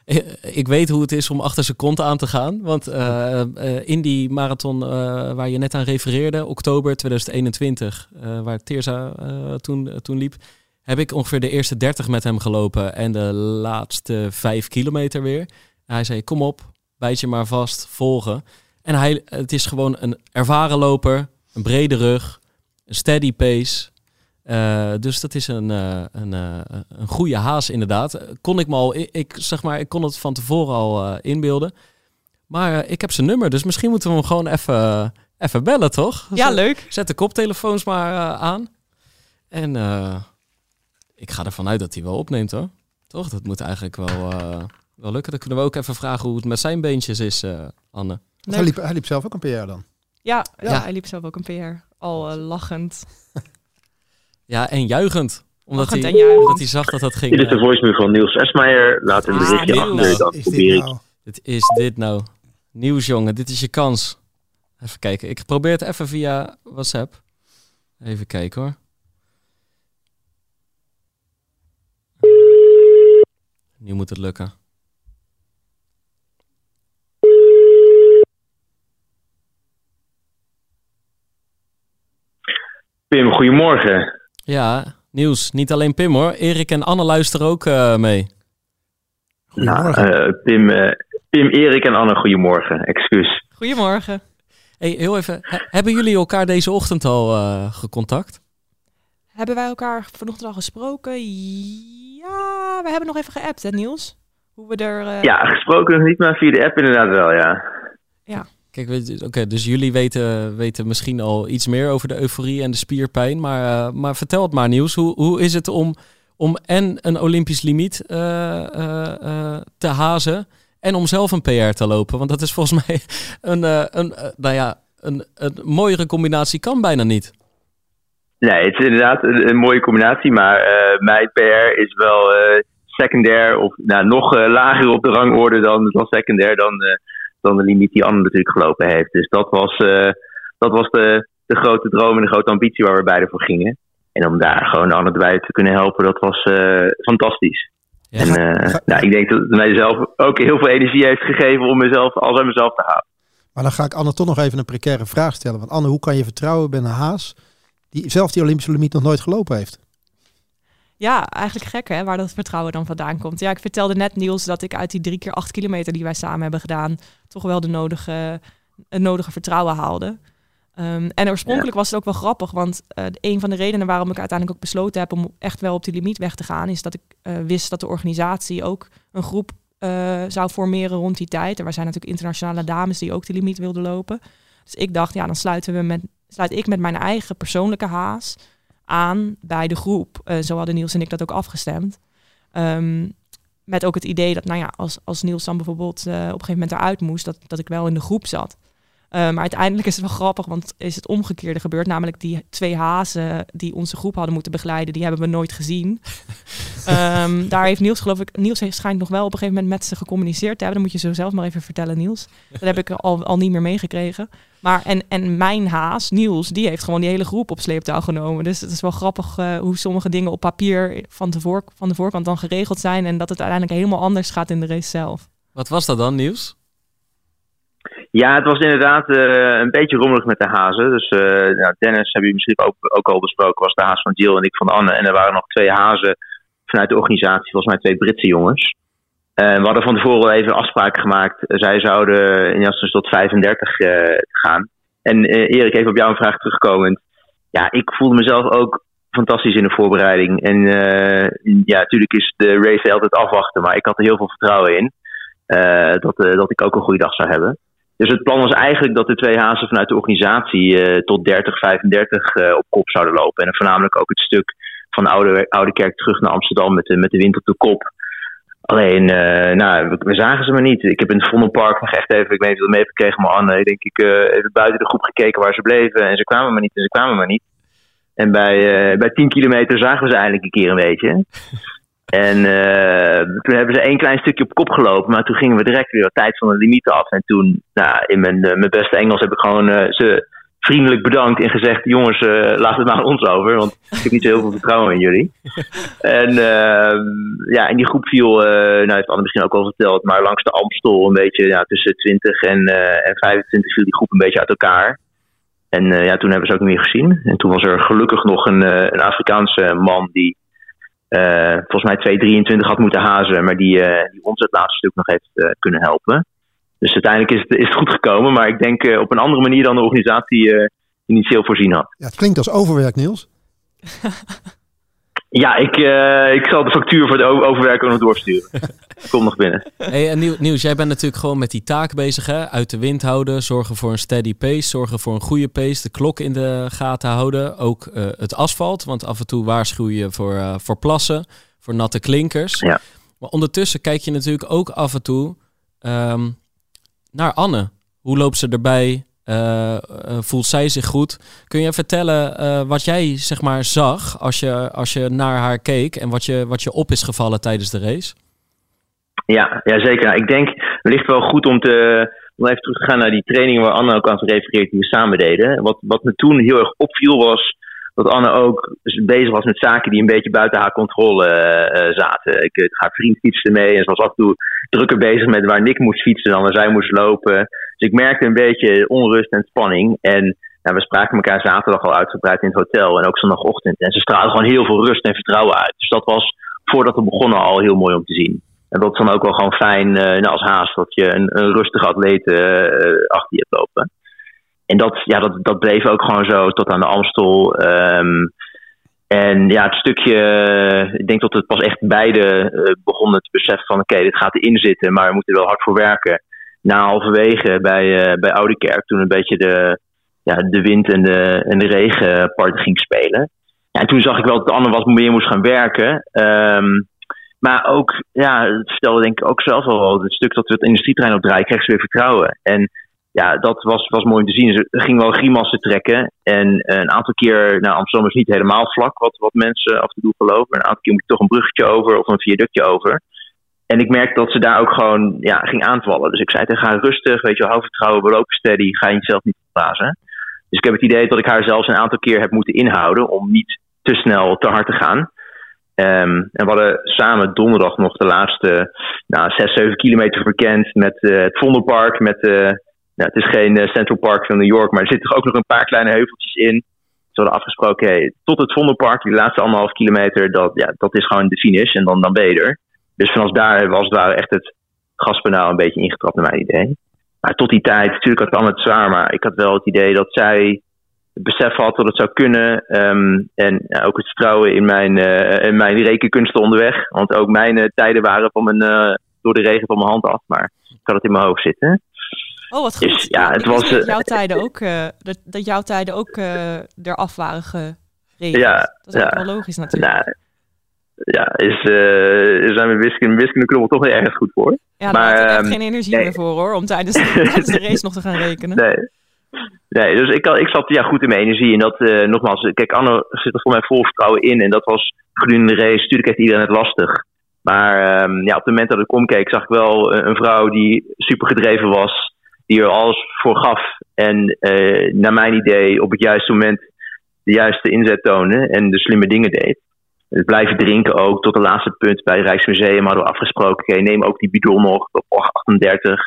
ik weet hoe het is om achter zijn kont aan te gaan. Want uh, uh, in die marathon waar je net aan refereerde, oktober 2021, waar Teerza toen, toen liep, heb ik ongeveer de eerste 30 met hem gelopen en de laatste 5 kilometer weer. Hij zei: Kom op, bijt je maar vast, volgen. En hij, het is gewoon een ervaren loper, een brede rug, een steady pace. Uh, dus dat is een, uh, een, uh, een goede haas inderdaad. Kon ik me al, ik, zeg maar, ik kon het van tevoren al inbeelden. Maar ik heb zijn nummer, dus misschien moeten we hem gewoon even, even bellen, toch? Ja, zet, leuk. Zet de koptelefoons maar aan. En ik ga ervan uit dat hij wel opneemt, hoor. Toch? Dat moet eigenlijk wel, wel lukken. Dan kunnen we ook even vragen hoe het met zijn beentjes is, Anne. Hij liep, hij liep zelf ook een PR dan? Ja, ja, ja. hij liep zelf ook een PR. Al lachend. Ja, en juichend. Omdat hij, juichend. hij zag dat dat ging. Dit is de eh, voicemail van Niels Esmeijer. Laat een berichtje ah, achter. Dat is probeer ik. Nou? Dit is dit nou. Nieuws, jongen. Dit is je kans. Even kijken. Ik probeer het even via WhatsApp. Even kijken hoor. Nu moet het lukken. Pim, goedemorgen. Ja, nieuws. Niet alleen Pim hoor. Erik en Anne luisteren ook uh, mee. Goedemorgen. Nou, uh, Pim, uh, Pim, Erik en Anne, goedemorgen. Excuus. Goedemorgen. Hey, heel even. hebben jullie elkaar deze ochtend al gecontact? Hebben wij elkaar vanochtend al gesproken? Ja, we hebben nog even geappt, hè Niels? Hoe we er... Ja, gesproken nog niet, maar via de app inderdaad wel, ja. Ja. Kijk, oké, dus jullie weten, weten misschien al iets meer over de euforie en de spierpijn. Maar, uh, maar vertel het maar, Nieuws. Hoe, hoe is het om, om en een Olympisch limiet uh, uh, te hazen en om zelf een PR te lopen? Want dat is volgens mij een, een, nou ja, een, een mooiere combinatie kan bijna niet. Nee, het is inderdaad een, een mooie combinatie. Maar mijn PR is wel secundair of nou, nog lager op de rangorde dan, dan secundair dan dan de limiet die Anne natuurlijk gelopen heeft. Dus dat was, uh, dat was de, de grote droom en de grote ambitie waar we beide voor gingen. En om daar gewoon Anne erbij te kunnen helpen, dat was uh, fantastisch. Ja. En uh, nou, ik denk dat het mijzelf ook heel veel energie heeft gegeven om mezelf als aan mezelf te halen. Maar dan ga ik Anne toch nog even een precaire vraag stellen. Want Anne, hoe kan je vertrouwen bij een haas die zelf die Olympische limiet nog nooit gelopen heeft? Ja, eigenlijk gek hè, waar dat vertrouwen dan vandaan komt. Ja, ik vertelde net Niels dat ik uit die drie keer acht kilometer die wij samen hebben gedaan, toch wel de nodige, het nodige vertrouwen haalde. Ehm, en oorspronkelijk was het ook wel grappig, want uh, een van de redenen waarom ik uiteindelijk ook besloten heb om echt wel op die limiet weg te gaan, is dat ik uh, wist dat de organisatie ook een groep uh, zou formeren rond die tijd. Er zijn natuurlijk internationale dames die ook die limiet wilden lopen. Dus ik dacht, ja, dan sluiten we met, sluit ik met mijn eigen persoonlijke haas aan bij de groep. Uh, zo hadden Niels en ik dat ook afgestemd. Um, met ook het idee dat, nou ja, als, als Niels dan bijvoorbeeld uh, op een gegeven moment eruit moest, dat, dat ik wel in de groep zat. Uh, maar uiteindelijk is het wel grappig, want is het omgekeerde gebeurd. Namelijk die twee hazen die onze groep hadden moeten begeleiden, die hebben we nooit gezien. um, daar heeft Niels, geloof ik, Niels heeft, schijnt nog wel op een gegeven moment met ze gecommuniceerd te hebben. Dat moet je zo zelf maar even vertellen, Niels. Dat heb ik al, al niet meer meegekregen. Maar en, en mijn haas, Niels, die heeft gewoon die hele groep op sleeptouw genomen. Dus het is wel grappig uh, hoe sommige dingen op papier van de, voor, van de voorkant dan geregeld zijn. En dat het uiteindelijk helemaal anders gaat in de race zelf. Wat was dat dan, Niels? Ja, het was inderdaad uh, een beetje rommelig met de hazen. Dus uh, nou, Dennis, heb je misschien ook, ook al besproken, was de haas van Jill en ik van Anne. En er waren nog twee hazen vanuit de organisatie, volgens mij twee Britse jongens. Uh, we hadden van tevoren even afspraken gemaakt. Zij zouden in Jastus tot 35 gaan. En Erik, even op jouw vraag terugkomend. Ja, ik voelde mezelf ook fantastisch in de voorbereiding. En ja, natuurlijk is de race altijd afwachten, maar ik had er heel veel vertrouwen in. dat, dat ik ook een goede dag zou hebben. Dus het plan was eigenlijk dat de twee hazen vanuit de organisatie uh, tot 30, 35 uh, op kop zouden lopen. En voornamelijk ook het stuk van Oude, Oude Kerk terug naar Amsterdam met de, met de wind op de kop. Alleen, uh, nou, we, zagen ze maar niet. Ik heb in het Vondelpark nog echt even, ik weet niet of je dat mee gekregen, maar Anne, denk ik, even buiten de groep gekeken waar ze bleven. En ze kwamen maar niet en ze kwamen maar niet. En bij, bij 10 kilometer zagen we ze eindelijk een keer een beetje. En toen hebben ze één klein stukje op kop gelopen, maar toen gingen we direct weer tijd van de limieten af. En toen, nou, in mijn, uh, mijn beste Engels heb ik gewoon uh, ze vriendelijk bedankt en gezegd: jongens, laat het maar aan ons over, want ik heb niet zo heel veel vertrouwen in jullie. en ja, in die groep viel, nou heeft Anne misschien ook al verteld, maar langs de Amstel een beetje ja, tussen 20 en, en 25 viel die groep een beetje uit elkaar. En ja, toen hebben ze ook niet meer gezien. En toen was er gelukkig nog een, een Afrikaanse man die uh, volgens mij 2,23 had moeten hazen, maar die, uh, die ons het laatste stuk nog heeft uh, kunnen helpen. Dus uiteindelijk is het, is het goed gekomen, maar ik denk op een andere manier dan de organisatie initieel voorzien had. Ja, het klinkt als overwerk, Niels. ja, ik, ik zal de factuur voor de overwerk ook nog doorsturen. Kom nog binnen. Hey, en Niels, jij bent natuurlijk gewoon met die taak bezig, hè? Uit de wind houden, zorgen voor een steady pace, zorgen voor een goede pace, de klok in de gaten houden, ook uh, het asfalt, want af en toe waarschuw je voor, uh, voor plassen, voor natte klinkers. Ja. Maar ondertussen kijk je natuurlijk ook af en toe um, naar Anne. Hoe loopt ze erbij? Uh, voelt zij zich goed? Kun je vertellen wat jij zeg maar zag als je, als je naar haar keek en wat je, wat je op is gevallen tijdens de race? Ja, ja zeker. Ik denk wellicht wel goed om, te, om even terug te gaan naar die trainingen waar Anne ook aan refereert die we samen deden. Wat, wat me toen heel erg opviel was dat Anne ook bezig was met zaken die een beetje buiten haar controle uh, zaten. Ik, haar vriend fietste mee en ze was af en toe drukker bezig met waar Nick moest fietsen dan waar zij moest lopen. Dus ik merkte een beetje onrust en spanning. En nou, we spraken elkaar zaterdag al uitgebreid in het hotel en ook zondagochtend. En ze straalde gewoon heel veel rust en vertrouwen uit. Dus dat was voordat we begonnen al heel mooi om te zien. En dat is dan ook wel gewoon fijn uh, nou, als haast dat je een, een rustige atleet uh, achter je hebt lopen. En dat, ja, dat, dat bleef ook gewoon zo tot aan de Amstel. Um, en ja, het stukje, ik denk dat het pas echt beide uh, begonnen te beseffen van oké, dit gaat erin zitten, maar we moeten er wel hard voor werken. Na halverwege bij, bij Oude Kerk, toen een beetje de, ja, de wind en de, en de regen part ging spelen. Ja, en toen zag ik wel dat Anne wat meer moest gaan werken. Um, maar ook, ja, het stelde denk ik ook zelf al het stuk dat we het industrietrein opdraaien, kreeg ze weer vertrouwen. En ja, dat was, was mooi te zien. Ze ging wel grimassen trekken. En een aantal keer, nou, Amsterdam is niet helemaal vlak, wat, wat mensen af en toe geloven. Een aantal keer moet je toch een bruggetje over of een viaductje over. En ik merkte dat ze daar ook gewoon ja, ging aanvallen. Dus ik zei tegen haar rustig, weet je wel, hou vertrouwen, we lopen steady, ga je jezelf niet verbazen. Dus ik heb het idee dat ik haar zelfs een aantal keer heb moeten inhouden om niet te snel te hard te gaan. Um, en we hadden samen donderdag nog de laatste nou, 6, 7 kilometer verkend met uh, het Vondelpark. Met, uh, nou, het is geen uh, Central Park van New York, maar er zitten ook nog een paar kleine heuveltjes in. Het we hadden afgesproken, hey, tot het Vondelpark, die laatste anderhalf kilometer, dat, ja, dat is gewoon de finish en dan, dan ben je er. Dus vanaf daar was het echt het gaspedaal een beetje ingetrapt naar mijn idee. Maar tot die tijd, natuurlijk had ik het zwaar, maar ik had wel het idee dat zij het besef had dat het zou kunnen. Ehm, en ja, ook het vertrouwen in mijn, uh, in mijn rekenkunsten onderweg. Want ook mijn uh, tijden waren van mijn, uh, door de regen van mijn hand af. Maar ik had het in mijn hoofd zitten. Oh, wat goed. Dus, ja, het was, dat jouw tijden ook, dat, dat jouw tijden ook eraf waren geregeld. Ja, dat is ja. ook wel logisch natuurlijk. Nou, ja, is, uh, zijn we wiskunde, wiskundeknobbel toch wel ergens goed voor. Ja, maar, daar had ik echt um, geen energie nee. meer voor hoor, om tijdens de, tijdens de race nog te gaan rekenen. Nee. Nee, dus ik, ik zat ja, goed in mijn energie. En dat, uh, nogmaals, kijk, Anne zit er voor mij vol vertrouwen in. En dat was gedurende de race. Natuurlijk heeft iedereen het lastig. Maar um, ja, op het moment dat ik omkeek, zag ik wel een, vrouw die super gedreven was. Die er alles voor gaf. En uh, naar mijn idee op het juiste moment de juiste inzet toonde. En de slimme dingen deed. Dus blijven drinken ook. Tot de laatste punt bij het Rijksmuseum hadden we afgesproken. Okay, neem ook die bidon nog op 38.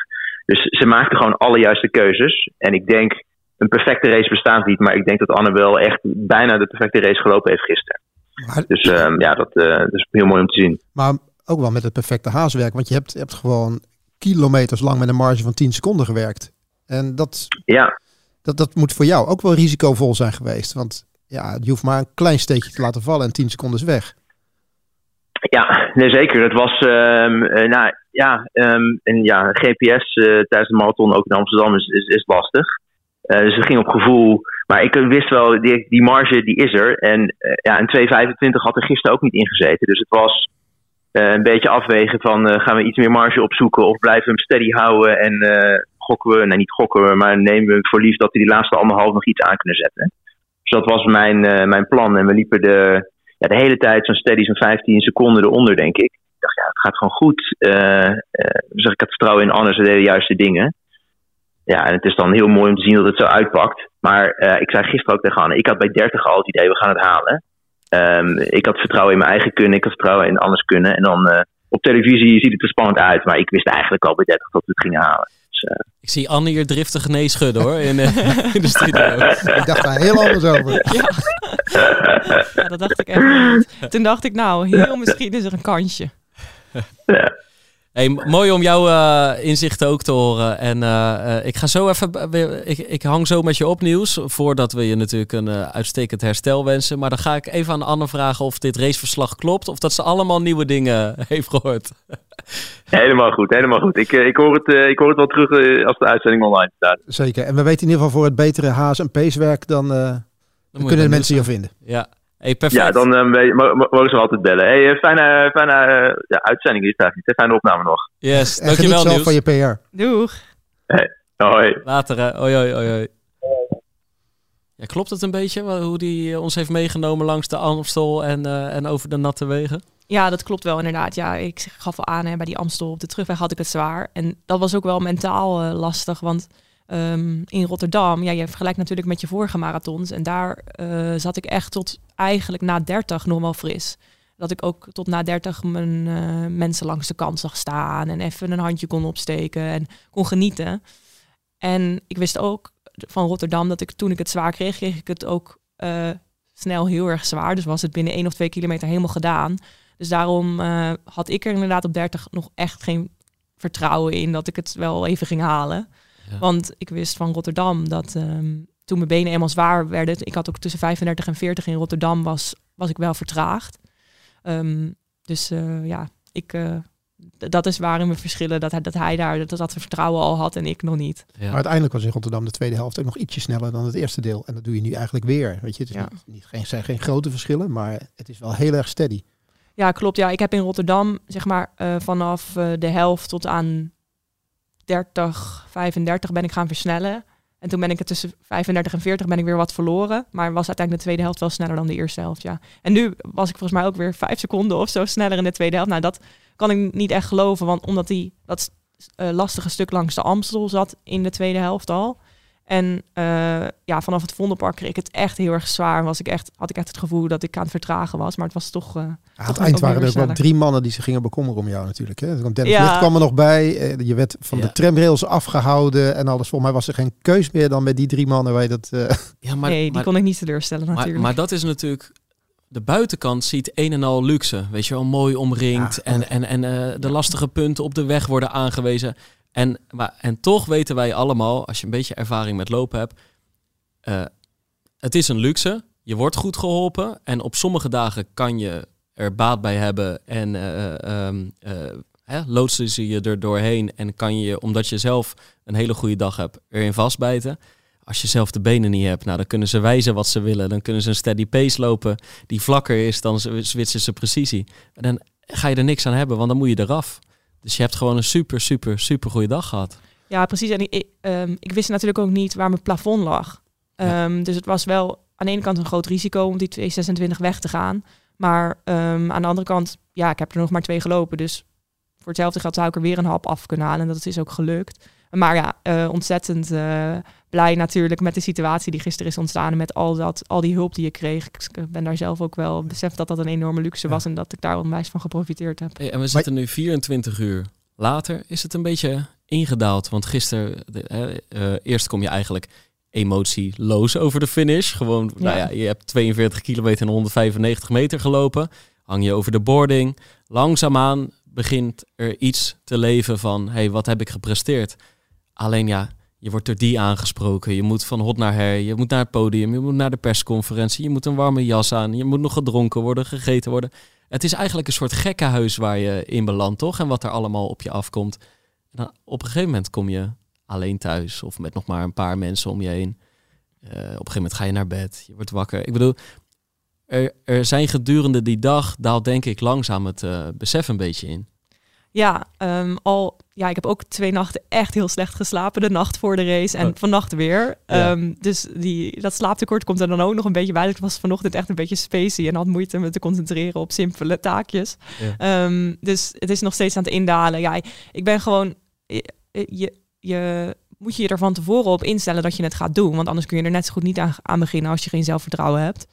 Dus ze maakte gewoon alle juiste keuzes. En ik denk, een perfecte race bestaat niet. Maar ik denk dat Anne wel echt bijna de perfecte race gelopen heeft gisteren. Maar, dus um, ja, dat, uh, dat, is heel mooi om te zien. Maar ook wel met het perfecte haaswerk. Want je hebt, je hebt gewoon kilometers lang met een marge van 10 seconden gewerkt. En dat, ja. dat, dat moet voor jou ook wel risicovol zijn geweest. Want ja, je hoeft maar een klein steekje te laten vallen en 10 seconden is weg. Ja, nee, zeker. Het was, um, uh, nou ja, um, en ja, GPS uh, tijdens de marathon ook in Amsterdam is, is, is lastig. Uh, dus het ging op gevoel. Maar ik wist wel, die, die marge die is er. En ja, een 2,25 had er gisteren ook niet ingezeten. Dus het was een beetje afwegen van gaan we iets meer marge opzoeken of blijven we hem steady houden en gokken we, nee niet gokken we, maar nemen we voor lief dat we die laatste anderhalf nog iets aan kunnen zetten. Dus dat was mijn, mijn plan. En we liepen de, de hele tijd zo'n steady zo'n 15 seconden eronder, denk ik. Ik dacht, ja, het gaat gewoon goed. Dus ik had vertrouwen in Anne, ze deden de juiste dingen. Ja, en het is dan heel mooi om te zien dat het zo uitpakt. Maar uh, ik zei gisteren ook tegen Anne, ik had bij 30 al het idee, we gaan het halen. Um, ik had vertrouwen in mijn eigen kunnen, ik had vertrouwen in Anne's kunnen. En dan op televisie ziet het er spannend uit. Maar ik wist eigenlijk al bij 30 dat we het gingen halen. Dus, ik zie Anne hier driftig nee schudden hoor, in, in de studio. ik dacht daar heel anders over. Ja. ja, dat dacht ik echt niet. Toen dacht ik, nou, heel misschien is er een kansje. Ja. Hey, mooi om jouw uh, inzichten ook te horen. En uh, uh, ik ga zo even. Ik, ik hang zo met je op nieuws. Voordat we je natuurlijk een uitstekend herstel wensen. Maar dan ga ik even aan Anne vragen of dit raceverslag klopt. Of dat ze allemaal nieuwe dingen heeft gehoord. Helemaal goed, helemaal goed. Ik, ik, hoor, het, ik hoor het wel terug als de uitzending online staat. Zeker. En we weten in ieder geval voor het betere haas- en peeswerk. Dan, dan, dan kunnen de mensen je vinden. Ja. Hey, perfect. Ja, dan uh, mogen ze altijd bellen. Hey, uh, fijne, fijne uh, ja, uitzending is het eigenlijk niet. Fijne opname nog. Yes, en dankjewel zelf Niels. van je PR. Doeg. Hey, hoi. Later, hè. Hoi, hoi, hoi, hoi. Ja, klopt het een beetje hoe die ons heeft meegenomen langs de Amstel en, en over de natte wegen? Ja, dat klopt wel inderdaad. Ja, ik gaf al aan, hè, bij die Amstel op de terugweg had ik het zwaar. En dat was ook wel mentaal lastig, want... Um, in Rotterdam, ja, je vergelijkt natuurlijk met je vorige marathons. En daar uh, zat ik echt tot eigenlijk na 30 nog wel fris. Dat ik ook tot na 30 mijn uh, mensen langs de kant zag staan en even een handje kon opsteken en kon genieten. En ik wist ook van Rotterdam dat ik toen ik het zwaar kreeg, kreeg ik het ook uh, snel heel erg zwaar. Dus was het binnen één of twee kilometer helemaal gedaan. Dus daarom had ik er inderdaad op 30 nog echt geen vertrouwen in dat ik het wel even ging halen. Ja. Want ik wist van Rotterdam dat um, toen mijn benen eenmaal zwaar werden, ik had ook tussen 35 en 40 in Rotterdam, was, was ik wel vertraagd. Um, dus uh, ja, ik, uh, dat is waarin we verschillen, dat hij, dat hij daar dat, dat vertrouwen al had en ik nog niet. Ja. Maar uiteindelijk was in Rotterdam de tweede helft ook nog ietsje sneller dan het eerste deel. En dat doe je nu eigenlijk weer. Weet je, het is ja. niet, niet, geen, zijn geen grote verschillen, maar het is wel heel erg steady. Ja, klopt. Ja, ik heb in Rotterdam, zeg maar, uh, vanaf de helft tot aan 30, 35 ben ik gaan versnellen. En toen ben ik het tussen 35 en 40 ben ik weer wat verloren. Maar was uiteindelijk de tweede helft wel sneller dan de eerste helft, ja. En nu was ik volgens mij ook weer vijf seconden of zo sneller in de tweede helft. Nou, dat kan ik niet echt geloven, want omdat die dat uh, lastige stuk langs de Amstel zat in de tweede helft al. En uh, ja, vanaf het Vondelpark kreeg ik het echt heel erg zwaar. Was ik echt, had ik echt het gevoel dat ik aan het vertragen was. Maar het was toch. Uh, aan het eind waren er ook wel drie mannen die zich gingen bekommeren om jou natuurlijk. Hè? Dennis ja. kwam er nog bij. Uh, je werd van ja. de tramrails afgehouden en alles. Volgens mij was er geen keus meer dan met die drie mannen. Waar je dat, ja, maar, nee, die maar, kon ik niet teleurstellen natuurlijk. Maar, maar dat is natuurlijk de buitenkant ziet een en al luxe. Weet je wel, mooi omringd. en en, en uh, de lastige punten op de weg worden aangewezen. En, maar, en toch weten wij allemaal, als je een beetje ervaring met lopen hebt, uh, het is een luxe. Je wordt goed geholpen. En op sommige dagen kan je er baat bij hebben. En uh, loodsen ze je er doorheen. En kan je, omdat je zelf een hele goede dag hebt, erin vastbijten. Als je zelf de benen niet hebt, nou, dan kunnen ze wijzen wat ze willen. Dan kunnen ze een steady pace lopen die vlakker is dan Zwitserse precisie. Dan ga je er niks aan hebben, want dan moet je eraf. Dus je hebt gewoon een super, super, super goede dag gehad. Ja, precies. En ik, um, ik wist natuurlijk ook niet waar mijn plafond lag. Um, Dus het was wel aan de ene kant een groot risico om die 226 weg te gaan. Maar um, aan de andere kant, ja, ik heb er nog maar twee gelopen. Dus voor hetzelfde geld zou ik er weer een hap af kunnen halen. En dat is ook gelukt. Maar ja, uh, ontzettend uh, blij natuurlijk met de situatie die gisteren is ontstaan. Met al, dat, al die hulp die je kreeg. Ik ben daar zelf ook wel beseft dat dat een enorme luxe was. En dat ik daar onwijs van geprofiteerd heb. en we zitten nu 24 uur later. Is het een beetje ingedaald? Want gisteren, uh, eerst kom je eigenlijk emotieloos over de finish. Gewoon, nou ja, je hebt 42 kilometer en 195 meter gelopen. Hang je over de boarding. Langzaamaan begint er iets te leven van, hey, wat heb ik gepresteerd? Alleen ja, je wordt door die aangesproken. Je moet van hot naar her. Je moet naar het podium. Je moet naar de persconferentie. Je moet een warme jas aan. Je moet nog gedronken worden, gegeten worden. Het is eigenlijk een soort gekkenhuis waar je in belandt, toch? En wat er allemaal op je afkomt. En dan op een gegeven moment kom je alleen thuis of met nog maar een paar mensen om je heen. Uh, op een gegeven moment ga je naar bed. Je wordt wakker. Ik bedoel, er, er zijn gedurende die dag daalt denk ik langzaam het uh, besef een beetje in. Ja, um, al, ja, ik heb ook twee nachten echt heel slecht geslapen. De nacht voor de race en oh. vannacht weer. Um, dus die, dat slaaptekort komt er dan ook nog een beetje bij. Ik was vanochtend echt een beetje spacey en had moeite me te concentreren op simpele taakjes. Ja. Um, dus het is nog steeds aan het indalen. Ja, ik ben gewoon... Je, je, je moet je je er van tevoren op instellen dat je het gaat doen. Want anders kun je er net zo goed niet aan, aan beginnen als je geen zelfvertrouwen hebt.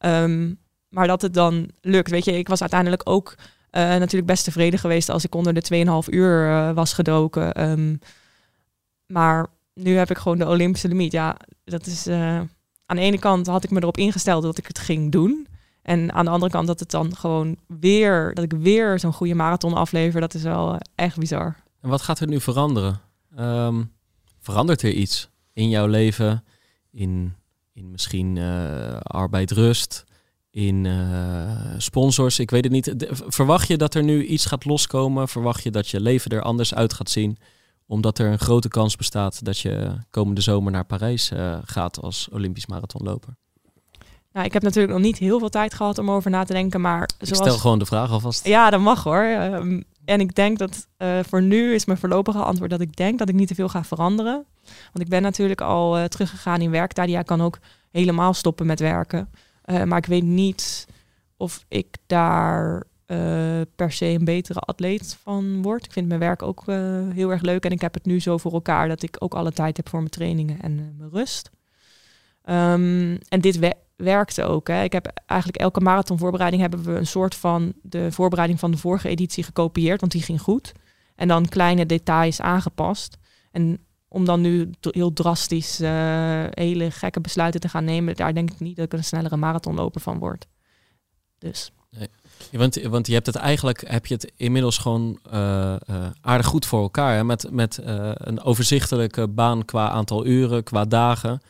Um, maar dat het dan lukt. Weet je, ik was uiteindelijk ook uh, natuurlijk best tevreden geweest als ik onder de 2,5 uur uh, was gedoken. Um, maar nu heb ik gewoon de Olympische limiet. Ja, dat is. Uh, aan de ene kant had ik me erop ingesteld dat ik het ging doen. En aan de andere kant dat het dan gewoon weer, dat ik weer zo'n goede marathon aflever, dat is wel echt bizar. En wat gaat er nu veranderen? Um, verandert er iets in jouw leven? In, in misschien arbeid, rust? In uh, sponsors. Ik weet het niet. verwacht je dat er nu iets gaat loskomen? Verwacht je dat je leven er anders uit gaat zien? Omdat er een grote kans bestaat dat je komende zomer naar Parijs uh, gaat als Olympisch marathonloper. Nou, ik heb natuurlijk nog niet heel veel tijd gehad om over na te denken, maar zoals... Ik stel gewoon de vraag alvast. Ja, dat mag hoor. Um, en ik denk dat uh, voor nu is mijn voorlopige antwoord dat ik denk dat ik niet te veel ga veranderen. Want ik ben natuurlijk al teruggegaan in werktijd. Ja, kan ook helemaal stoppen met werken. Uh, maar ik weet niet of ik daar uh, per se een betere atleet van word. Ik vind mijn werk ook uh, heel erg leuk en ik heb het nu zo voor elkaar dat ik ook alle tijd heb voor mijn trainingen en mijn rust. Um, en dit we werkte ook. Hè. Ik heb eigenlijk elke marathonvoorbereiding hebben we een soort van de voorbereiding van de vorige editie gekopieerd, want die ging goed. En dan kleine details aangepast. En om dan nu heel drastisch uh, hele gekke besluiten te gaan nemen, daar denk ik niet dat ik een snellere marathonloper van word. Dus. Nee. want, want je hebt het eigenlijk, heb je het inmiddels gewoon uh, uh, aardig goed voor elkaar. Hè? Met, met een overzichtelijke baan qua aantal uren, qua dagen.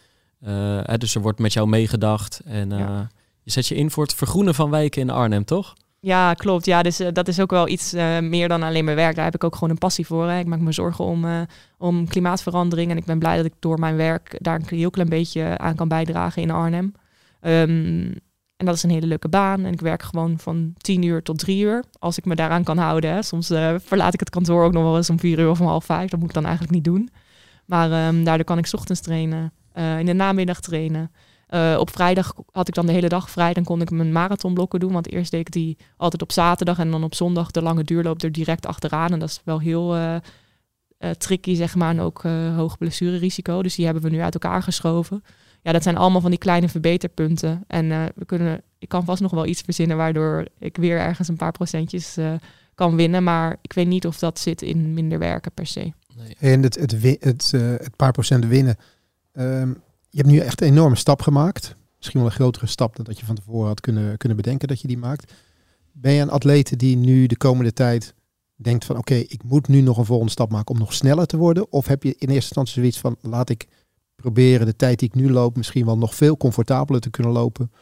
Hè, dus er wordt met jou meegedacht. En ja. je zet je in voor het vergroenen van wijken in Arnhem, toch? Ja, klopt. Ja, dus uh, dat is ook wel iets uh, meer dan alleen mijn werk. Daar heb ik ook gewoon een passie voor. Hè. Ik maak me zorgen om, uh, om klimaatverandering. En ik ben blij dat ik door mijn werk daar een heel klein beetje aan kan bijdragen in Arnhem. Um, en dat is een hele leuke baan. En ik werk gewoon van tien uur tot drie uur. Als ik me daaraan kan houden. Hè. Soms verlaat ik het kantoor ook nog wel eens om vier uur of om half vijf. Dat moet ik dan eigenlijk niet doen. Maar um, daardoor kan ik ochtends trainen. in de namiddag trainen. Uh, op vrijdag had ik dan de hele dag vrij. Dan kon ik mijn marathonblokken doen. Want eerst deed ik die altijd op zaterdag. En dan op zondag de lange duurloop er direct achteraan. En dat is wel heel uh, eh, tricky, zeg maar, en ook eh, hoog blessurerisico. Dus die hebben we nu uit elkaar geschoven. Ja, dat zijn allemaal van die kleine verbeterpunten. En eh, we kunnen, ik kan vast nog wel iets verzinnen waardoor ik weer ergens een paar procentjes eh, kan winnen. Maar ik weet niet of dat zit in minder werken per se. Nee. En het, het, het, eh, het paar procent winnen. Ehm, je hebt nu echt een enorme stap gemaakt. Misschien wel een grotere stap dan dat je van tevoren had kunnen, kunnen bedenken dat je die maakt. Ben je een atleet die nu de komende tijd denkt van oké, ik moet nu nog een volgende stap maken om nog sneller te worden? Of heb je in eerste instantie zoiets van laat ik proberen de tijd die ik nu loop misschien wel nog veel comfortabeler te kunnen lopen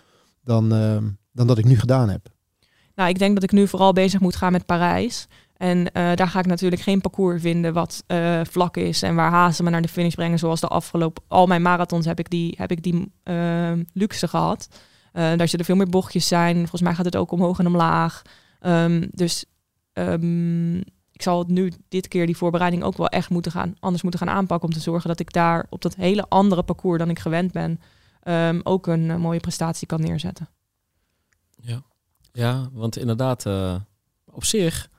dan, ehm, dan dat ik nu gedaan heb? Nou, ik denk dat ik nu vooral bezig moet gaan met Parijs. En eh, daar ga ik natuurlijk geen parcours vinden wat eh, vlak is en waar hazen me naar de finish brengen. Zoals de afgelopen, al mijn marathons heb ik die, heb ik die eh, luxe gehad. Eh daar zullen veel meer bochtjes zijn. Volgens mij gaat het ook omhoog en omlaag. Ehm, dus ehm, ik zal het nu dit keer die voorbereiding ook wel echt moeten gaan, anders moeten gaan aanpakken. Om te zorgen dat ik daar op dat hele andere parcours dan ik gewend ben, ehm, ook een mooie prestatie kan neerzetten. Ja, want inderdaad, op zich,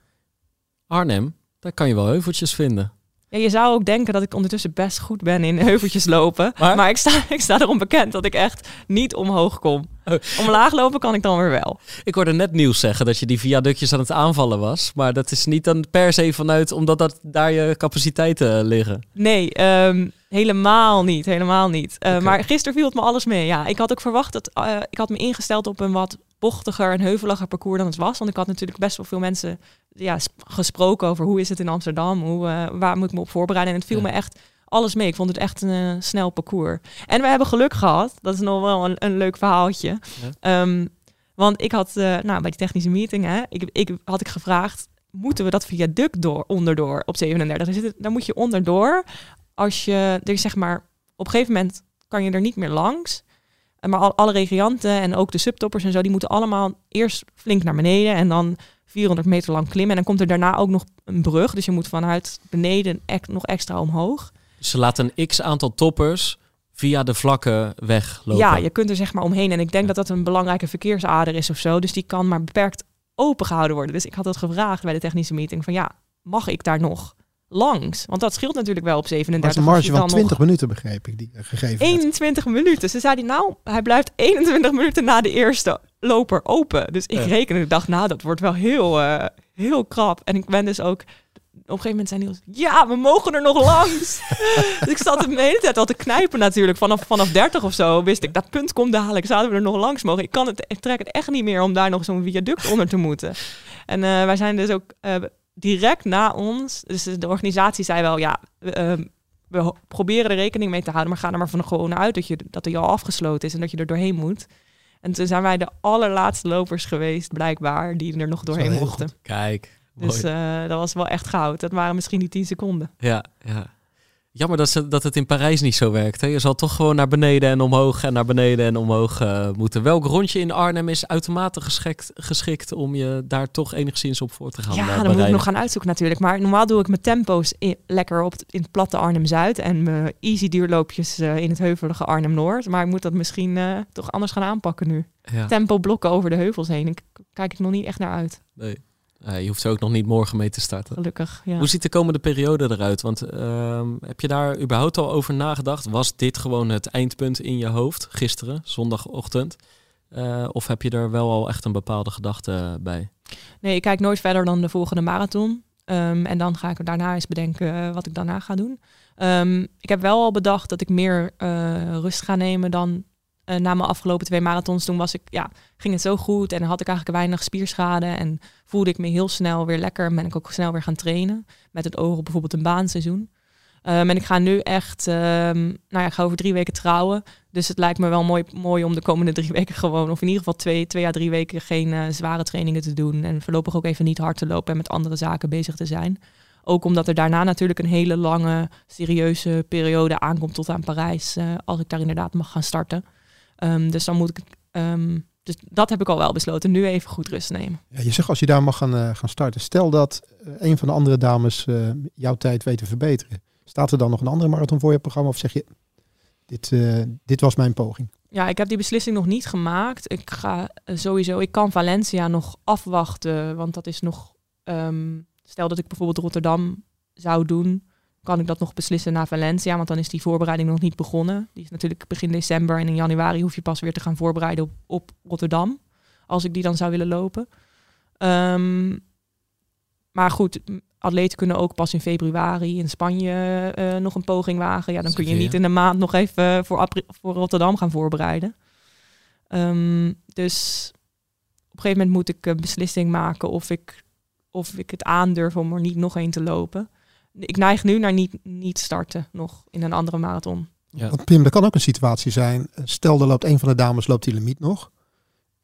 Arnhem, daar kan je wel heuveltjes vinden. Ja, je zou ook denken dat ik ondertussen best goed ben in heuveltjes lopen. Maar? Maar, ik, sta, ik sta erom bekend dat ik echt niet omhoog kom. Oh. Omlaag lopen kan ik dan weer wel. Ik hoorde net nieuws zeggen dat je die viaductjes aan het aanvallen was. Maar dat is niet dan per se vanuit omdat dat daar je capaciteiten liggen. Nee, ehm, helemaal niet. Helemaal niet. Uh, Oké. Maar gisteren viel het me alles mee. Ja, ik had ook verwacht dat uh, ik had me ingesteld op een wat bochtiger en heuveliger parcours dan het was. Want ik had natuurlijk best wel veel mensen ja, gesproken over hoe is het in Amsterdam, hoe, uh, waar moet ik me op voorbereiden. En het viel ja. me echt alles mee. Ik vond het echt een uh, snel parcours. En we hebben geluk gehad. Dat is nog wel een, een leuk verhaaltje. Ja. Um, want ik had, uh, nou, bij die technische meeting, hè, ik, ik, had ik gevraagd, moeten we dat viaduct door, onderdoor op 37? Daar, zit het, daar moet je onderdoor. Als je, er zeg maar, op een gegeven moment kan je er niet meer langs. Maar al, alle regianten en ook de subtoppers en zo, die moeten allemaal eerst flink naar beneden en dan 400 meter lang klimmen. En dan komt er daarna ook nog een brug. Dus je moet vanuit beneden nog extra omhoog. Ze laten een x aantal toppers via de vlakke weg lopen. Ja, je kunt er zeg maar omheen. En ik denk dat dat een belangrijke verkeersader is of zo. Dus die kan maar beperkt open gehouden worden. Dus ik had dat gevraagd bij de technische meeting. Van ja, mag ik daar nog langs? Want dat scheelt natuurlijk wel op 37. Dat is een marge van 20 nog... minuten, begreep ik, die gegeven 21 werd. minuten. Ze zei nou, hij blijft 21 minuten na de eerste loper open. Dus ik ja. rekende, ik dacht, nou, dat wordt wel heel, uh, heel krap. En ik ben dus ook op een gegeven moment zei Niels, ja, we mogen er nog langs. dus ik zat de hele tijd al te knijpen natuurlijk. Vanaf, vanaf 30 of zo wist ik, dat punt komt dadelijk. Zouden we er nog langs mogen? Ik, kan het, ik trek het echt niet meer om daar nog zo'n viaduct onder te moeten. En uh, wij zijn dus ook uh, direct na ons. Dus de organisatie zei wel, ja, uh, we proberen er rekening mee te houden. Maar ga er maar van gewoon uit dat, je, dat er al afgesloten is en dat je er doorheen moet. En toen zijn wij de allerlaatste lopers geweest, blijkbaar, die er nog doorheen mochten. Goed. Kijk. Dus uh, dat was wel echt goud. Dat waren misschien die 10 seconden. Ja, ja. Jammer dat, ze, dat het in Parijs niet zo werkt. Hè? Je zal toch gewoon naar beneden en omhoog en naar beneden en omhoog uh, moeten. Welk rondje in Arnhem is uitermate geschikt, geschikt om je daar toch enigszins op voor te gaan Ja, uh, dan moet ik nog gaan uitzoeken natuurlijk. Maar normaal doe ik mijn tempo's in, lekker op in het platte Arnhem-Zuid. En mijn easy duurloopjes uh, in het heuvelige Arnhem-Noord. Maar ik moet dat misschien toch anders gaan aanpakken nu. Ja. Tempo blokken over de heuvels heen. Ik kijk ik nog niet echt naar uit. Nee. Uh, je hoeft er ook nog niet morgen mee te starten. Gelukkig, ja. Hoe ziet de komende periode eruit? Want uh, heb je daar überhaupt al over nagedacht? Was dit gewoon het eindpunt in je hoofd gisteren, zondagochtend? Uh, of heb je er wel al echt een bepaalde gedachte bij? Nee, ik kijk nooit verder dan de volgende marathon. Um, en dan ga ik daarna eens bedenken uh, wat ik daarna ga doen. Um, ik heb wel al bedacht dat ik meer rust ga nemen dan uh, na mijn afgelopen twee marathons, toen was ik, ja, ging het zo goed en had ik eigenlijk weinig spierschade en voelde ik me heel snel weer lekker en ben ik ook snel weer gaan trainen met het oog op bijvoorbeeld een baanseizoen. Um, en ik ga nu echt, um, nou ja, ik ga over drie weken trouwen. Dus het lijkt me wel mooi, mooi om de komende drie weken gewoon, of in ieder geval twee, twee à drie weken geen uh, zware trainingen te doen. En voorlopig ook even niet hard te lopen en met andere zaken bezig te zijn. Ook omdat er daarna natuurlijk een hele lange, serieuze periode aankomt tot aan Parijs, uh, als ik daar inderdaad mag gaan starten. Um, dus dan moet ik. Um, dus dat heb ik al wel besloten. Nu even goed rust nemen. Ja, je zegt als je daar mag gaan, uh, gaan starten. Stel dat uh, een van de andere dames uh, jouw tijd weet te verbeteren. Staat er dan nog een andere marathon voor je programma? Of zeg je, dit, dit was mijn poging? Ja, ik heb die beslissing nog niet gemaakt. Ik ga sowieso, ik kan Valencia nog afwachten. Want dat is nog, um, stel dat ik bijvoorbeeld Rotterdam zou doen. Kan ik dat nog beslissen na Valencia, want dan is die voorbereiding nog niet begonnen. Die is natuurlijk begin december en in januari hoef je pas weer te gaan voorbereiden op, op Rotterdam, als ik die dan zou willen lopen. Ehm, maar goed, atleten kunnen ook pas in februari in Spanje eh, nog een poging wagen. Ja, dan kun je niet in een maand nog even voor, voor Rotterdam gaan voorbereiden. Ehm, dus op een gegeven moment moet ik een beslissing maken of ik, of ik het aandurf om er niet nog één te lopen. Ik neig nu naar niet, niet starten nog in een andere marathon. Ja. Want Pim, er kan ook een situatie zijn. Stel, er loopt een van de dames loopt die limiet nog.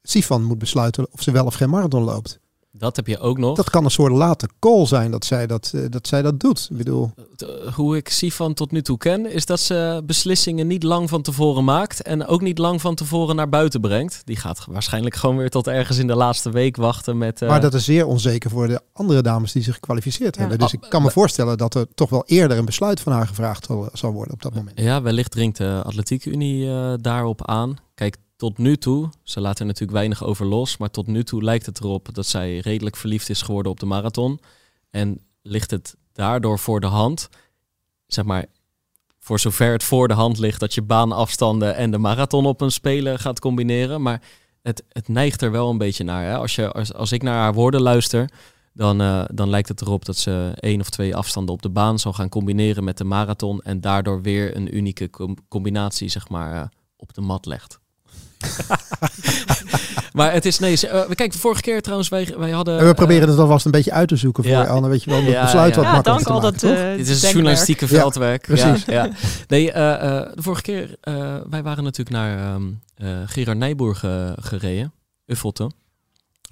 Sifan moet besluiten of ze wel of geen marathon loopt. Dat heb je ook nog. Dat kan een soort late call zijn dat zij dat, eh, dat, zij dat doet. Ik bedoel, Eh, Hoe ik Sifan tot nu toe ken, is dat ze beslissingen niet lang van tevoren maakt. En ook niet lang van tevoren naar buiten brengt. Die gaat waarschijnlijk gewoon weer tot ergens in de laatste week wachten met... eh, maar dat is zeer onzeker voor de andere dames die zich gekwalificeerd Ja. hebben. Dus ik kan me voorstellen dat er toch wel eerder een besluit van haar gevraagd zal- worden op dat moment. Ja, wellicht dringt de Atletiek Unie eh, daarop aan. Kijk, tot nu toe, ze laat er natuurlijk weinig over los, maar tot nu toe lijkt het erop dat zij redelijk verliefd is geworden op de marathon. En ligt het daardoor voor de hand, zeg maar, voor zover het voor de hand ligt dat je baanafstanden en de marathon op een spelen gaat combineren. Maar het, het neigt er wel een beetje naar. Hè? Als, je, als, als ik naar haar woorden luister, dan, eh, dan lijkt het erop dat ze één of twee afstanden op de baan zal gaan combineren met de marathon. En daardoor weer een unieke com- combinatie zeg maar, eh, op de mat legt. maar het is, nee, eh, kijk, de vorige keer trouwens, wij, wij hadden... En we proberen eh, het alvast een beetje uit te zoeken voor ja. je, Anne. Weet je wel, om het besluit ja. wat Ja, makkelijker dank te al maken, dat toch? eh dit is denkwerk. journalistieke Ja, veldwerk. precies. Ja, ja. Nee, eh, eh, de vorige keer, eh, wij waren natuurlijk naar ehm eh, Gerard Nijboer ge- gereden, Uffelte.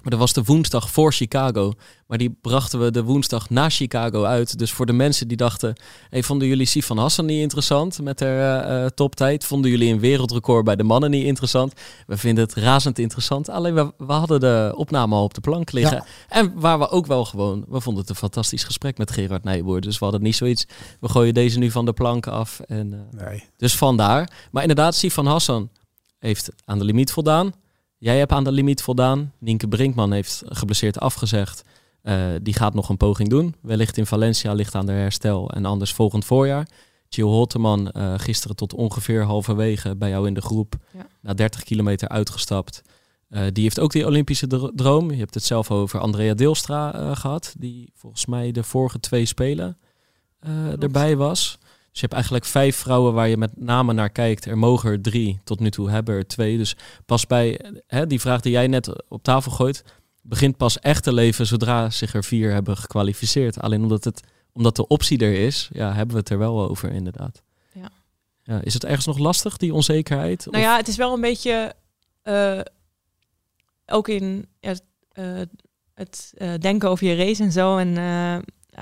Maar dat was de woensdag voor Chicago. Maar die brachten we de woensdag na Chicago uit. Dus voor de mensen die dachten... Hey, vonden jullie Sifan Hassan niet interessant met haar eh, toptijd? Vonden jullie een wereldrecord bij de mannen niet interessant? We vinden het razend interessant. Alleen we, we hadden de opname al op de plank liggen. En waar we ook wel gewoon... We vonden het een fantastisch gesprek met Gerard Nijboer. Dus we hadden niet zoiets... We gooien deze nu van de plank af. En, eh, Nee. dus vandaar. Maar inderdaad, Sifan Hassan heeft aan de limiet voldaan. Jij hebt aan de limiet voldaan. Nienke Brinkman heeft geblesseerd afgezegd. Eh, die gaat nog een poging doen. Wellicht in Valencia ligt aan de herstel. En anders volgend voorjaar. Jill Holteman eh, gisteren tot ongeveer halverwege bij jou in de groep. Ja. Na 30 kilometer uitgestapt. Eh, die heeft ook die Olympische dro- droom. Je hebt het zelf over Andrea Deelstra eh, gehad. Die volgens mij de vorige twee spelen erbij was. Dus je hebt eigenlijk vijf vrouwen waar je met name naar kijkt. Er mogen er drie, tot nu toe hebben er twee. Dus pas bij hè, die vraag die jij net op tafel gooit, begint pas echt te leven zodra zich er vier hebben gekwalificeerd. Alleen omdat, het, omdat de optie er is, ja, hebben we het er wel over inderdaad. Ja. Ja, is het ergens nog lastig, die onzekerheid? Nou ja, het is wel een beetje eh, ook in ja, eh, het eh, denken over je race en zo en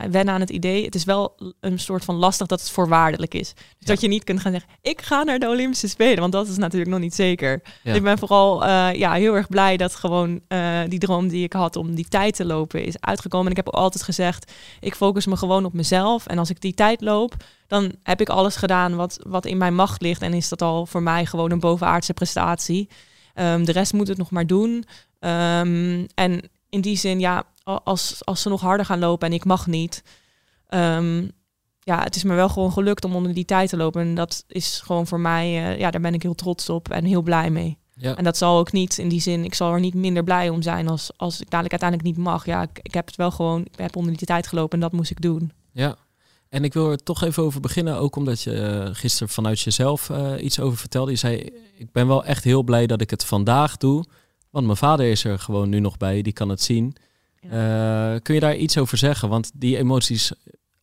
wennen aan het idee. Het is wel een soort van lastig dat het voorwaardelijk is. Dus Ja. dat je niet kunt gaan zeggen, ik ga naar de Olympische Spelen, want dat is natuurlijk nog niet zeker. Ja. Ik ben vooral eh, ja, heel erg blij dat gewoon eh, die droom die ik had om die tijd te lopen is uitgekomen. En ik heb ook altijd gezegd, ik focus me gewoon op mezelf. En als ik die tijd loop, dan heb ik alles gedaan wat, wat in mijn macht ligt. En is dat al voor mij gewoon een bovenaardse prestatie. Ehm, de rest moet het nog maar doen. Ehm, en in die zin, ja, als, als ze nog harder gaan lopen en ik mag niet. ehm, ja, het is me wel gewoon gelukt om onder die tijd te lopen. En dat is gewoon voor mij, eh, ja, daar ben ik heel trots op en heel blij mee. Ja. En dat zal ook niet in die zin, ik zal er niet minder blij om zijn als, als ik dadelijk uiteindelijk niet mag. Ja, ik, ik heb het wel gewoon, ik heb onder die tijd gelopen en dat moest ik doen. Ja, en ik wil er toch even over beginnen, ook omdat je eh, gisteren vanuit jezelf eh, iets over vertelde. Je zei, ik ben wel echt heel blij dat ik het vandaag doe, want mijn vader is er gewoon nu nog bij, die kan het zien. Eh, kun je daar iets over zeggen? Want die emoties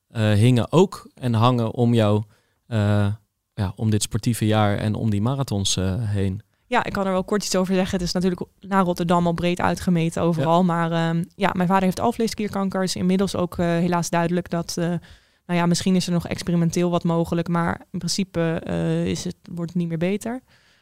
eh, hingen ook en hangen om jou, eh, ja, om dit sportieve jaar en om die marathons heen. Ja, ik kan er wel kort iets over zeggen. Het is natuurlijk naar Rotterdam al breed uitgemeten overal. Maar ehm, ja, mijn vader heeft alvleesklierkanker. Is inmiddels ook helaas duidelijk dat... nou ja, misschien is er nog experimenteel wat mogelijk. Maar in principe is het, wordt het niet meer beter.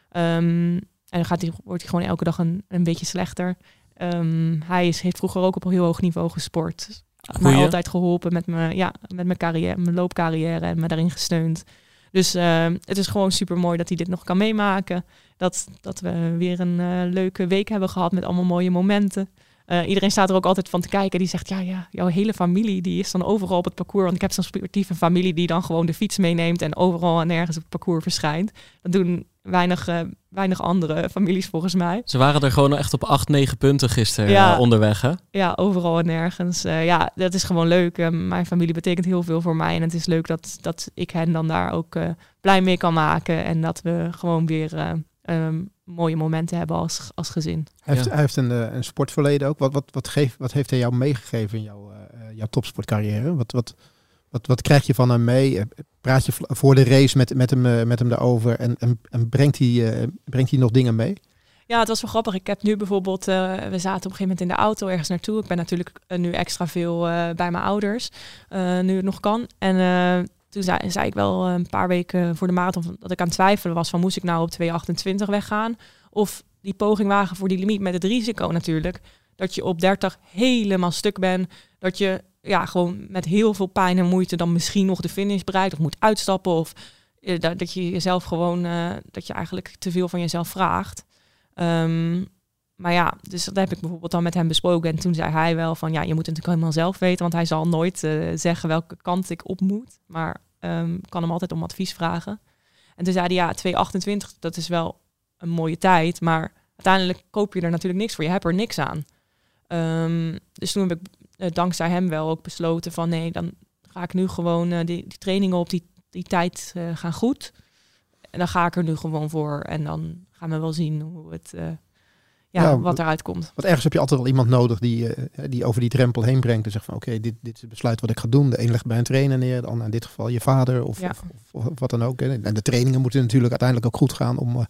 Ehm, en dan gaat hij, wordt hij gewoon elke dag een, een beetje slechter. Ehm, hij is, heeft vroeger ook op een heel hoog niveau gesport. Mij Goeie. altijd geholpen met mijn, ja, met mijn, carrière, mijn loopcarrière en me daarin gesteund. Dus ehm, het is gewoon super mooi dat hij dit nog kan meemaken. Dat, dat we weer een eh, leuke week hebben gehad met allemaal mooie momenten. Eh, iedereen staat er ook altijd van te kijken. Die zegt, ja, ja, jouw hele familie die is dan overal op het parcours. Want ik heb zo'n sportieve familie die dan gewoon de fiets meeneemt en overal en nergens op het parcours verschijnt. Dat doen weinig, uh, weinig andere families volgens mij. Ze waren er gewoon echt op 8, 9 punten gisteren ja, uh, onderweg, hè? Ja, overal en nergens. Ja, dat is gewoon leuk. mijn familie betekent heel veel voor mij. En het is leuk dat, dat ik hen dan daar ook blij mee kan maken. En dat we gewoon weer um, mooie momenten hebben als, als gezin. Hij heeft, hij heeft een, een sportverleden ook. Wat, wat, wat, geeft, wat heeft hij jou meegegeven in jouw, jouw topsportcarrière? Wat, wat, wat, wat krijg je van hem mee? Praat je voor de race met, met, hem, met hem daarover? En, en, en brengt, hij, brengt hij nog dingen mee? Ja, het was wel grappig. Ik heb nu bijvoorbeeld, uh, we zaten op een gegeven moment in de auto ergens naartoe. Ik ben natuurlijk nu extra veel uh, bij mijn ouders, uh, nu het nog kan. En toen zei, ik wel een paar weken voor de marathon dat ik aan het twijfelen was van moest ik nou op 2,28 weggaan of die poging wagen voor die limiet met het risico natuurlijk dat je op 30 helemaal stuk bent, dat je ja, gewoon met heel veel pijn en moeite dan misschien nog de finish bereikt of moet uitstappen of uh, dat, dat, je jezelf gewoon, uh, dat je eigenlijk te veel van jezelf vraagt. Um, maar ja, dus dat heb ik bijvoorbeeld dan met hem besproken. En toen zei hij wel van ja, je moet het natuurlijk helemaal zelf weten, want hij zal nooit uh, zeggen welke kant ik op moet. Maar um, kan hem altijd om advies vragen. En toen zei hij ja, 2,28, dat is wel een mooie tijd, maar uiteindelijk koop je er natuurlijk niks voor. Je hebt er niks aan. Um, dus toen heb ik uh, dankzij hem wel ook besloten van nee, dan ga ik nu gewoon uh, die, die, trainingen op die, die tijd gaan goed. En dan ga ik er nu gewoon voor. En dan gaan we wel zien hoe het, ja, ja, wat eruit komt. Want ergens heb je altijd wel iemand nodig die, die over die drempel heen brengt. En zegt van oké, okay, dit, dit is het besluit wat ik ga doen. De een legt bij een trainer neer, de ander in dit geval je vader of, ja. of, of, of, wat dan ook. En de trainingen moeten natuurlijk uiteindelijk ook goed gaan om,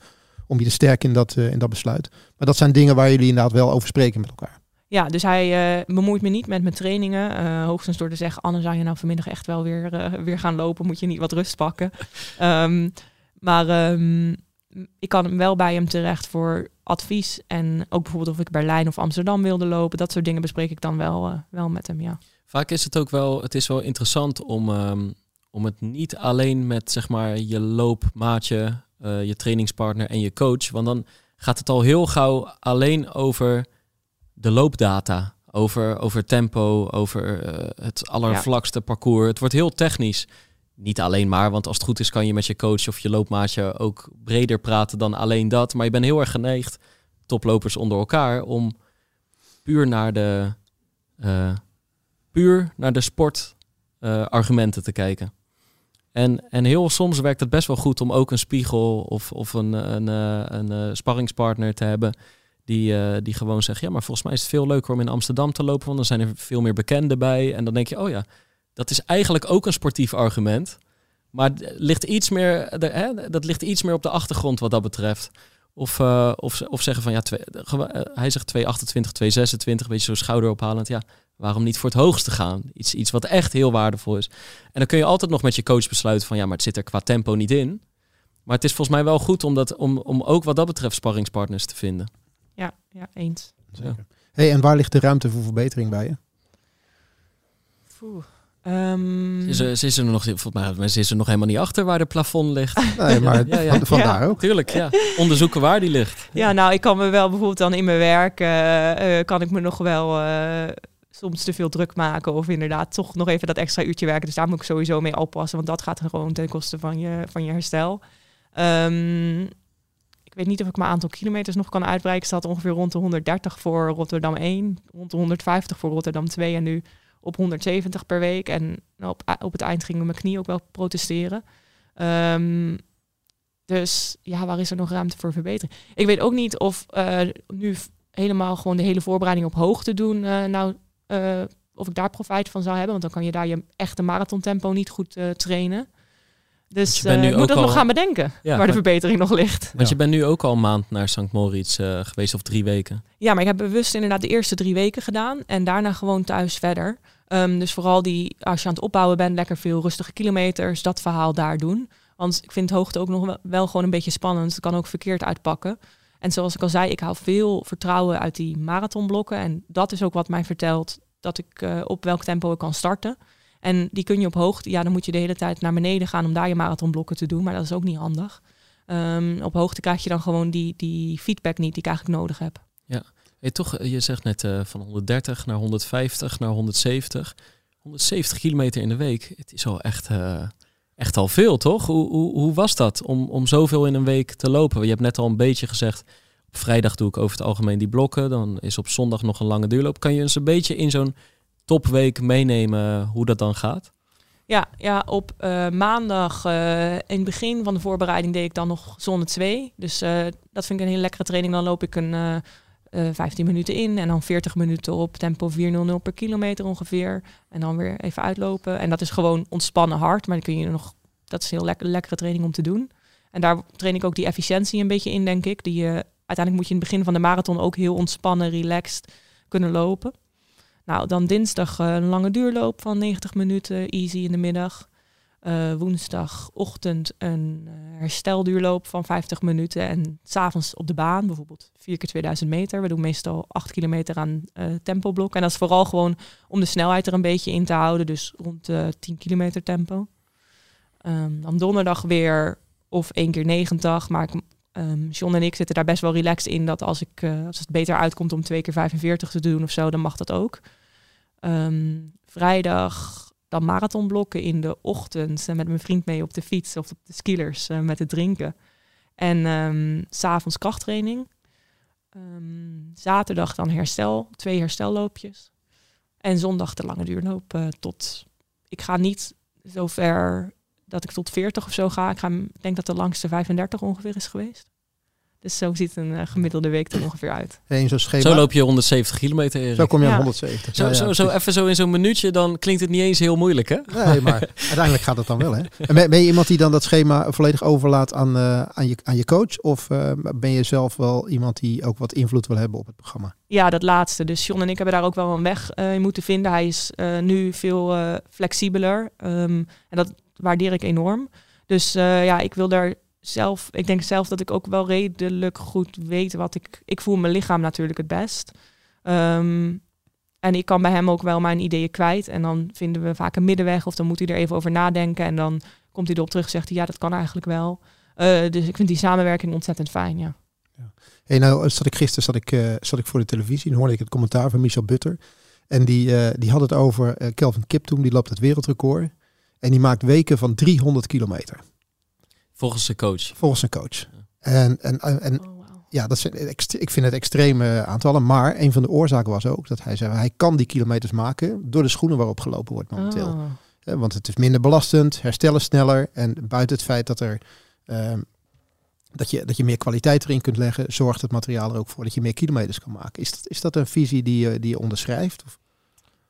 om je te sterken in dat, in dat besluit. Maar dat zijn dingen waar jullie inderdaad wel over spreken met elkaar. Ja, dus hij uh, bemoeit me niet met mijn trainingen. Uh, hoogstens door te zeggen, Anne, zou je nou vanmiddag echt wel weer, uh, weer gaan lopen? Moet je niet wat rust pakken? um, maar um, ik kan hem wel bij hem terecht voor advies. En ook bijvoorbeeld of ik Berlijn of Amsterdam wilde lopen. Dat soort dingen bespreek ik dan wel, wel met hem, ja. Vaak is het ook wel, het is wel interessant om, um, om het niet alleen met zeg maar je loopmaatje, je trainingspartner en je coach. Want dan gaat het al heel gauw alleen over de loopdata. Over, over tempo, over uh, het allervlakste ja. parcours. Het wordt heel technisch. Niet alleen maar, want als het goed is kan je met je coach of je loopmaatje ook breder praten dan alleen dat. Maar je bent heel erg geneigd, toplopers onder elkaar, om puur naar de, uh, puur naar de sportargumenten uh, te kijken. En, en heel soms werkt het best wel goed om ook een spiegel of, of een, een, een, een sparringspartner te hebben die, die gewoon zeggen, ja, maar volgens mij is het veel leuker om in Amsterdam te lopen, want dan zijn er veel meer bekenden bij. En dan denk je, oh ja, dat is eigenlijk ook een sportief argument. Maar ligt iets meer, de, hè, dat ligt iets meer op de achtergrond wat dat betreft. Of, uh, of, of zeggen van ja, twee, uh, hij zegt 228, 226, een beetje zo schouderophalend. Ja, waarom niet voor het hoogste gaan? Iets, iets wat echt heel waardevol is. En dan kun je altijd nog met je coach besluiten van ja, maar het zit er qua tempo niet in. Maar het is volgens mij wel goed om, dat, om, om ook wat dat betreft sparringspartners te vinden. Ja, ja eens. Zeker. Hey, en waar ligt de ruimte voor verbetering bij je? Oeh. Um... Ze, is er, ze is er nog, volgens mij ze is er nog helemaal niet achter waar de plafond ligt. Nee, maar ja, ja. vandaar ook. Tuurlijk, ja. Onderzoeken waar die ligt. Ja, nou, ik kan me wel bijvoorbeeld dan in mijn werk, uh, uh, kan ik me nog wel uh, soms te veel druk maken. Of inderdaad toch nog even dat extra uurtje werken. Dus daar moet ik sowieso mee oppassen, want dat gaat gewoon ten koste van je, van je herstel. Um, weet niet of ik mijn aantal kilometers nog kan uitbreiden. Ik zat ongeveer rond de 130 voor Rotterdam 1, rond de 150 voor Rotterdam 2 en nu op 170 per week. En op, op het eind gingen mijn knie ook wel protesteren. Um, dus ja, waar is er nog ruimte voor verbetering? Ik weet ook niet of uh, nu helemaal gewoon de hele voorbereiding op hoogte doen, uh, nou, uh, of ik daar profijt van zou hebben. Want dan kan je daar je echte marathontempo niet goed trainen. Dus uh, moet dat al... nog gaan bedenken, ja, waar de verbetering nog ligt. Want je bent nu ook al een maand naar St. Moritz uh, geweest, of drie weken. Ja, maar ik heb bewust inderdaad de eerste drie weken gedaan. En daarna gewoon thuis verder. Um, dus vooral die, als je aan het opbouwen bent, lekker veel rustige kilometers, dat verhaal daar doen. Want ik vind hoogte ook nog wel, gewoon een beetje spannend. Het kan ook verkeerd uitpakken. En zoals ik al zei, ik hou veel vertrouwen uit die marathonblokken. En dat is ook wat mij vertelt dat ik uh, op welk tempo ik kan starten. En die kun je op hoogte, ja, dan moet je de hele tijd naar beneden gaan om daar je marathonblokken te doen, maar dat is ook niet handig. Um, op hoogte krijg je dan gewoon die, die feedback niet die ik eigenlijk nodig heb. Hey, toch, je zegt net eh, van 130 naar 150 naar 170. 170 kilometer in de week. Het is al echt, eh, echt al veel, toch? Hoe, hoe, hoe was dat om, om zoveel in een week te lopen? Je hebt net al een beetje gezegd, op vrijdag doe ik over het algemeen die blokken. Dan is op zondag nog een lange duurloop. Kan je eens een beetje in zo'n topweek meenemen hoe dat dan gaat? Ja, ja op eh, maandag eh, in het begin van de voorbereiding deed ik dan nog zone 2. Dus eh, dat vind ik een hele lekkere training. Dan loop ik een eh, 15 minuten in en dan 40 minuten op tempo 400 per kilometer ongeveer. En dan weer even uitlopen. En dat is gewoon ontspannen hard, maar dan kun je nog, dat is een heel lekker, lekkere training om te doen. En daar train ik ook die efficiëntie een beetje in, denk ik. Die, je uiteindelijk moet je in het begin van de marathon ook heel ontspannen, relaxed kunnen lopen. Nou, dan dinsdag eh, een lange duurloop van 90 minuten, easy in de middag. Eh, woensdagochtend een eh, herstelduurloop van 50 minuten. En s'avonds op de baan, bijvoorbeeld 4 keer 2000 meter. We doen meestal 8 kilometer aan uh, tempoblok. En dat is vooral gewoon om de snelheid er een beetje in te houden. Dus rond de 10 kilometer tempo. Um, dan donderdag weer of één keer 90. Maar ik, um, John en ik zitten daar best wel relaxed in. Dat als, ik, als het beter uitkomt om twee keer 45 te doen of zo, dan mag dat ook. Um, vrijdag dan marathonblokken in de ochtend uh, met mijn vriend mee op de fiets of op de skillers uh, met het drinken. En um, s'avonds krachttraining. Um, zaterdag dan herstel, twee herstelloopjes. En zondag de lange duurloop uh, tot... Ik ga niet zo ver dat ik tot 40 of zo ga. Ik, ga, denk dat de langste 35 ongeveer is geweest. Dus zo ziet een uh, gemiddelde week er ongeveer uit. Hey, zo, zo, loop je 170 kilometer. Erik. Zo kom je aan ja. 170. Zo, ja, zo, zo even zo in zo'n minuutje, dan klinkt het niet eens heel moeilijk, hè? Nee, maar uiteindelijk gaat het dan wel, hè? En ben, ben, je iemand die dan dat schema volledig overlaat aan, uh, aan, je, aan je coach? Of uh, ben je zelf wel iemand die ook wat invloed wil hebben op het programma? Ja, dat laatste. Dus John en ik hebben daar ook wel een weg in moeten vinden. Hij is nu veel flexibeler. Um, en dat waardeer ik enorm. Dus ja, ik wil daar zelf, ik denk zelf dat ik ook wel redelijk goed weet wat ik. Ik voel mijn lichaam natuurlijk het best. Um, en ik kan bij hem ook wel mijn ideeën kwijt. En dan vinden we vaak een middenweg. Of dan moet hij er even over nadenken. En dan komt hij erop terug en zegt hij, ja, dat kan eigenlijk wel. Uh, dus ik vind die samenwerking ontzettend fijn, ja. ja. Hey, nou, zat ik gisteren zat ik, uh, zat ik voor de televisie en hoorde ik het commentaar van Michel Butter. En die, die had het over Kelvin Kiptoum, die loopt het wereldrecord. En die maakt weken van 300 kilometer. Volgens zijn coach. Volgens zijn coach. En, en, en oh, wow. ja, dat zijn, ik vind het extreme aantallen. Maar een van de oorzaken was ook dat hij zei, hij kan die kilometers maken door de schoenen waarop gelopen wordt momenteel. Oh. Want het is minder belastend, herstellen sneller. En buiten het feit dat er um, dat je, dat je meer kwaliteit erin kunt leggen, zorgt het materiaal er ook voor dat je meer kilometers kan maken. Is dat, is dat een visie die je, die je onderschrijft? Of?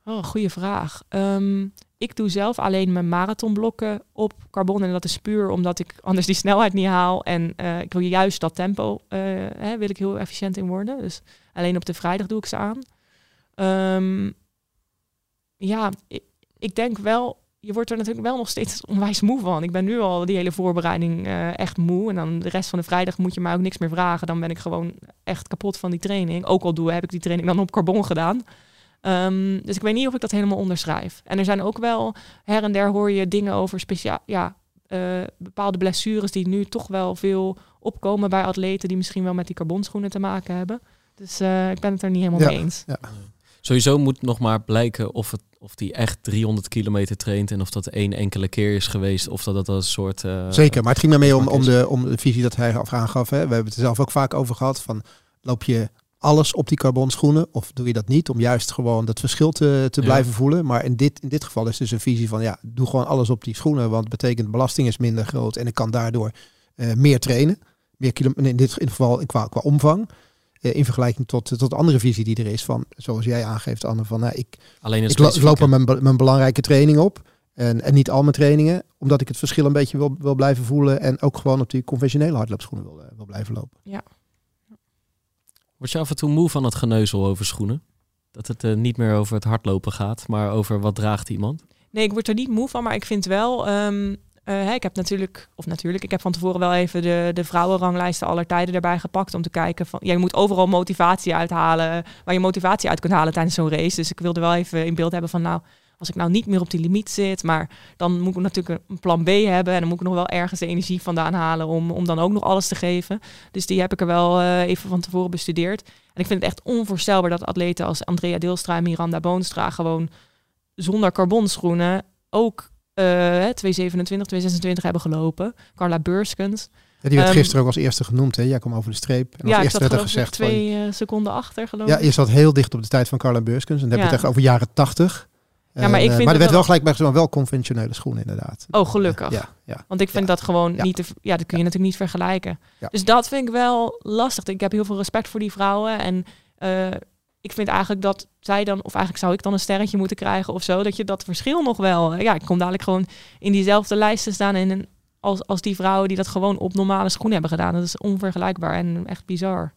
Oh, goede vraag. Um, ik doe zelf alleen mijn marathonblokken op carbon. En dat is puur omdat ik anders die snelheid niet haal. En uh, ik wil juist dat tempo, uh, hè, wil ik heel efficiënt in worden. Dus alleen op de vrijdag doe ik ze aan. Um, ja, ik, denk wel, je wordt er natuurlijk wel nog steeds onwijs moe van. Ik ben nu al die hele voorbereiding uh, echt moe. En dan de rest van de vrijdag moet je mij ook niks meer vragen. Dan ben ik gewoon echt kapot van die training. Ook al doe, heb ik die training dan op carbon gedaan. Um, dus ik weet niet of ik dat helemaal onderschrijf. En er zijn ook wel her en der hoor je dingen over speciaal, ja, uh, bepaalde blessures die nu toch wel veel opkomen bij atleten die misschien wel met die carbonschoenen te maken hebben. Dus uh, ik ben het er niet helemaal ja, mee eens. Ja. Sowieso moet nog maar blijken of het of die echt 300 kilometer traint en of dat één enkele keer is geweest of dat dat een soort. Uh, Zeker, maar het ging maar mee om, om, de, om de visie dat hij aangaf. Hè. We hebben het er zelf ook vaak over gehad van loop je alles op die carbonschoenen? Of doe je dat niet om juist gewoon dat verschil te, te ja. blijven voelen? Maar in dit, in dit geval is dus een visie van ja, doe gewoon alles op die schoenen. Want het betekent belasting is minder groot en ik kan daardoor uh, meer trainen. Meer kilo, in dit geval qua, qua omvang. Uh, in vergelijking tot, tot de andere visie die er is van, zoals jij aangeeft Anne, van nou, ik, Alleen ik, lo, ik loop mijn, mijn belangrijke training op. En, en niet al mijn trainingen, omdat ik het verschil een beetje wil, wil blijven voelen. En ook gewoon op die conventionele hardloopschoenen wil, wil blijven lopen. Ja. Word je af en toe moe van het geneuzel over schoenen? Dat het uh, niet meer over het hardlopen gaat, maar over wat draagt iemand? Nee, ik word er niet moe van, maar ik vind wel... Um, uh, ik heb natuurlijk, of natuurlijk, ik heb van tevoren wel even de, de vrouwenranglijsten aller tijden erbij gepakt om te kijken van, ja, je moet overal motivatie uithalen, waar je motivatie uit kunt halen tijdens zo'n race. Dus ik wilde wel even in beeld hebben van, nou, als ik nou niet meer op die limiet zit, maar dan moet ik natuurlijk een plan B hebben en dan moet ik nog wel ergens de energie vandaan halen om, om dan ook nog alles te geven. Dus die heb ik er wel eh, even van tevoren bestudeerd. En ik vind het echt onvoorstelbaar dat atleten als Andrea Deelstra en Miranda Boonstra gewoon zonder carbonschoenen ook uh, 227, 226 hebben gelopen. Carla Beurskens. Ja, die werd Ehm, gisteren ook als eerste genoemd. Hè? Jij kwam over de streep. En als Ja, eerste werd er gezegd... van- twee eh, seconden achter, geloof ja, ik. je zat heel dicht op de tijd van Carla Beurskens. En dan heb je Ja. het echt over jaren tachtig. Ja, maar ik eh, vind maar er het werd wel wel- gelijk bij gezegd, wel conventionele schoenen inderdaad. Oh, gelukkig. Ja, ja. Want ik vind Ja. dat gewoon Ja. niet te, ja, dat kun je natuurlijk niet vergelijken. Ja. Dus dat vind ik wel lastig. Ik heb heel veel respect voor die vrouwen. En eh, ik vind eigenlijk dat zij dan, of eigenlijk zou ik dan een sterretje moeten krijgen of zo, dat je dat verschil nog wel. Ja, ik kom dadelijk gewoon in diezelfde lijst te staan en als, als die vrouwen die dat gewoon op normale schoenen hebben gedaan. Dat is onvergelijkbaar en echt bizar.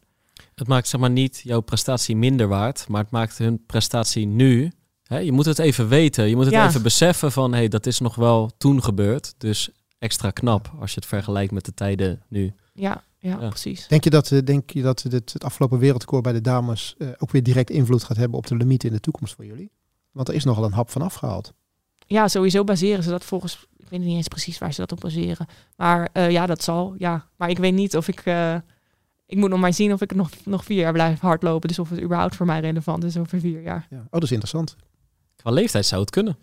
Het maakt zeg maar niet jouw prestatie minder waard, maar het maakt hun prestatie nu. Je moet het even weten, je moet het Ja. even beseffen van, hé, hey, dat is nog wel toen gebeurd. Dus extra knap als je het vergelijkt met de tijden nu. Ja, ja, Ja. precies. Denk je dat, eh, denk je dat dit, het afgelopen wereldrecord bij de dames eh, ook weer direct invloed gaat hebben op de limiet in de toekomst voor jullie? Want er is nogal een hap van afgehaald. Ja, sowieso baseren ze dat volgens. Ik weet niet eens precies waar ze dat op baseren. Maar eh, ja, dat zal. Ja. Maar ik weet niet of ik. eh, ik moet nog maar zien of ik nog, nog vier jaar blijf hardlopen. Dus of het überhaupt voor mij relevant is over vier jaar. Ja. Oh, dat is interessant. Qua leeftijd zou het kunnen.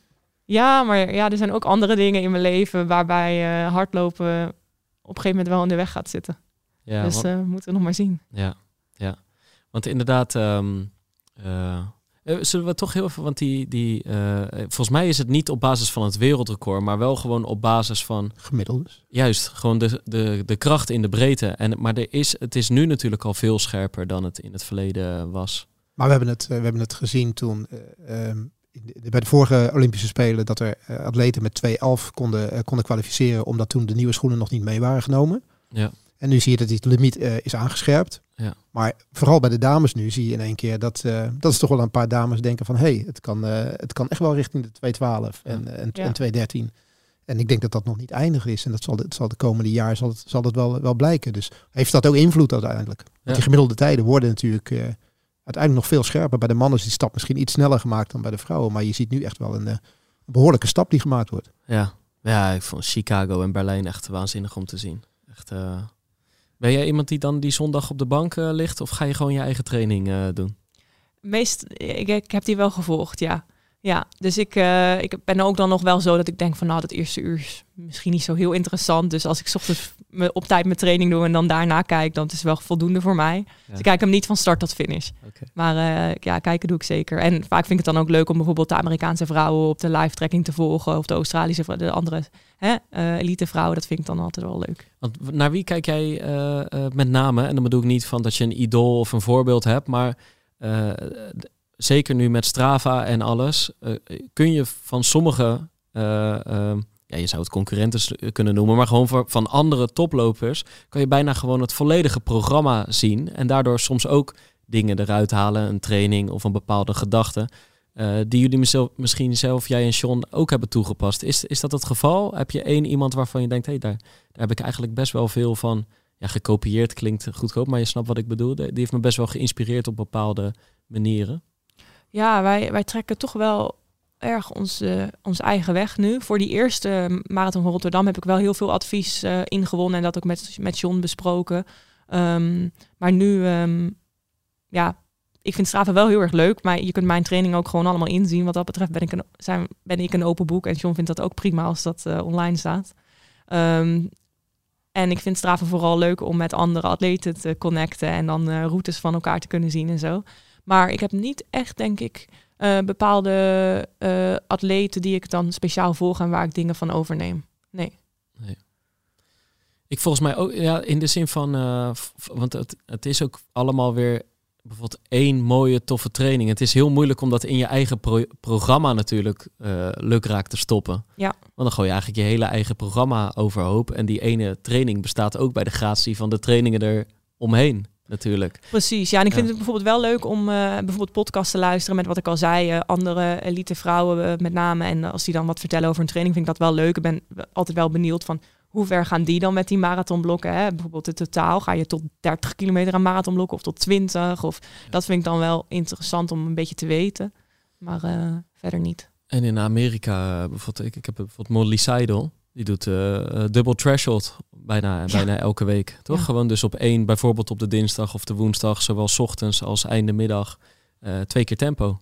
Ja, maar ja, er zijn ook andere dingen in mijn leven waarbij eh, hardlopen op een gegeven moment wel in de weg gaat zitten. Ja, dus want- eh, we moeten nog maar zien. Ja, ja. Want inderdaad, ehm, eh, zullen we toch heel even, want die, die eh, volgens mij is het niet op basis van het wereldrecord, maar wel gewoon op basis van Gemiddeld dus. juist gewoon de, de, de kracht in de breedte. En, maar er is, het is nu natuurlijk al veel scherper dan het in het verleden was. Maar we hebben het, we hebben het gezien toen eh, ehm, bij de vorige Olympische Spelen dat er eh, atleten met 2.11 konden, eh, konden kwalificeren omdat toen de nieuwe schoenen nog niet mee waren genomen. Ja. En nu zie je dat die limiet eh, is aangescherpt. Ja. Maar vooral bij de dames nu zie je in één keer dat, eh, dat is toch wel een paar dames denken van hé, hey, het, kan, eh, het kan echt wel richting de 212 en, Ja. en, Ja. en 213. En ik denk dat dat nog niet eindig is. En dat zal, het zal de komende jaar zal het, zal het wel, wel blijken. Dus heeft dat ook invloed uiteindelijk. Want die gemiddelde tijden worden natuurlijk eh, uiteindelijk nog veel scherper. Bij de mannen is die stap misschien iets sneller gemaakt dan bij de vrouwen. Maar je ziet nu echt wel een, eh, een behoorlijke stap die gemaakt wordt. Ja. ja, ik vond Chicago en Berlijn echt waanzinnig om te zien. Echt, eh, Ben jij iemand die dan die zondag op de bank eh, ligt of ga je gewoon je eigen training eh, doen? Meest, ik, ik heb die wel gevolgd, ja. Ja, dus ik, eh, ik ben ook dan nog wel zo dat ik denk van nou, dat eerste uur is misschien niet zo heel interessant. Dus als ik ochtends me op tijd mijn training doe en dan daarna kijk, dan is het wel voldoende voor mij. Dus ik kijk hem niet van start tot finish. Maar eh, ja, kijken doe ik zeker. En vaak vind ik het dan ook leuk om bijvoorbeeld de Amerikaanse vrouwen op de live tracking te volgen. Of de Australische, de andere hè, eh, elite vrouwen. Dat vind ik dan altijd wel leuk. Want naar wie kijk jij met name? En dan bedoel ik niet van dat je een idool of een voorbeeld hebt, maar zeker nu met Strava en alles, eh, kun je van sommige, eh, eh, ja, je zou het concurrenten kunnen noemen, maar gewoon van andere toplopers, kan je bijna gewoon het volledige programma zien en daardoor soms ook dingen eruit halen, een training of een bepaalde gedachte. eh, die jullie misschien zelf, jij en Sean, ook hebben toegepast. Is, is dat het geval? Heb je één iemand waarvan je denkt, hé, hey, daar, daar heb ik eigenlijk best wel veel van. Ja, gekopieerd klinkt goedkoop, maar je snapt wat ik bedoel. Die heeft me best wel geïnspireerd op bepaalde manieren. Ja, wij, wij trekken toch wel erg onze, onze eigen weg nu. Voor die eerste marathon van Rotterdam heb ik wel heel veel advies eh, ingewonnen en dat ook met, met John besproken. Ehm, maar nu, ehm, ja, ik vind Strava wel heel erg leuk, maar je kunt mijn training ook gewoon allemaal inzien. Wat dat betreft ben ik een, ben ik een open boek en John vindt dat ook prima als dat eh, online staat. Ehm, en ik vind Strava vooral leuk om met andere atleten te connecten en dan eh, routes van elkaar te kunnen zien en zo. Maar ik heb niet echt, denk ik, eh, bepaalde eh, atleten die ik dan speciaal volg en waar ik dingen van overneem. Nee. Ik volgens mij ook, ja, in de zin van, eh, want het, het is ook allemaal weer bijvoorbeeld één mooie, toffe training. Het is heel moeilijk om dat in je eigen pro- programma natuurlijk lukraak te stoppen. Ja. Want dan gooi je eigenlijk je hele eigen programma overhoop. En die ene training bestaat ook bij de gratie van de trainingen er omheen natuurlijk. Precies, ja. En ik vind Ja. het bijvoorbeeld wel leuk om eh, bijvoorbeeld podcasts te luisteren met wat ik al zei, eh, andere elite vrouwen eh, met name. En als die dan wat vertellen over een training, vind ik dat wel leuk. Ik ben altijd wel benieuwd van hoe ver gaan die dan met die marathonblokken. Hè? Bijvoorbeeld in totaal, ga je tot 30 kilometer aan marathonblokken of tot 20? Of, Dat vind ik dan wel interessant om een beetje te weten. Maar verder niet. En in Amerika, bijvoorbeeld, ik, ik heb bijvoorbeeld Molly Seidel. Die doet eh eh, double threshold bijna, bijna elke week. Toch? Ja. Gewoon dus op één, bijvoorbeeld op de dinsdag of de woensdag, zowel 's ochtends als einde middag, eh, twee keer tempo.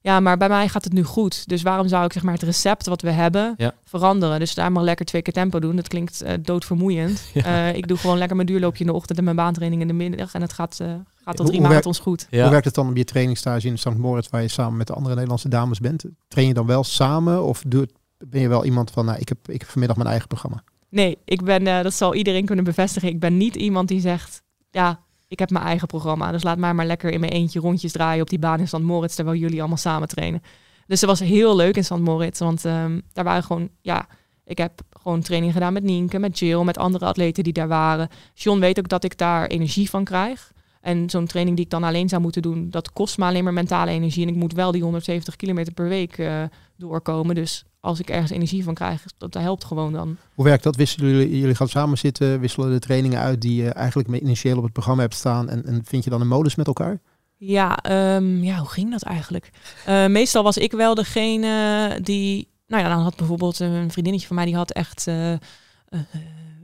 Ja, maar bij mij gaat het nu goed. Dus waarom zou ik zeg maar het recept wat we hebben Ja. veranderen? Dus daar maar lekker twee keer tempo doen. Dat klinkt doodvermoeiend. Ja. Eh, ik doe gewoon lekker mijn duurloopje in de ochtend en mijn baantraining in de middag. En het gaat, eh, gaat tot drie hoe marathons goed. Ja. Hoe werkt het dan op je trainingstage in St. Moritz, waar je samen met de andere Nederlandse dames bent? Train je dan wel samen of doe, ben je wel iemand van, nou, ik heb, ik heb vanmiddag mijn eigen programma? Nee, ik ben, eh, dat zal iedereen kunnen bevestigen. Ik ben niet iemand die zegt, ja, ik heb mijn eigen programma. Dus laat mij maar lekker in mijn eentje rondjes draaien op die baan in St. Moritz, terwijl jullie allemaal samen trainen. Dus het was heel leuk in St. Moritz, want ehm, daar waren gewoon, ja, ik heb gewoon training gedaan met Nienke, met Jill, met andere atleten die daar waren. John weet ook dat ik daar energie van krijg. En zo'n training die ik dan alleen zou moeten doen, dat kost me alleen maar mentale energie. En ik moet wel die 170 kilometer per week eh, doorkomen. Dus als ik ergens energie van krijg, dat, dat helpt gewoon dan. Hoe werkt dat? Wisselen jullie, jullie gaan samen zitten, wisselen de trainingen uit die je eigenlijk initieel op het programma hebt staan en, en vind je dan een modus met elkaar? Ja, ehm, ja, hoe ging dat eigenlijk? Eh, meestal was ik wel degene die... Nou ja, dan had bijvoorbeeld een vriendinnetje van mij... die had echt, eh, eh,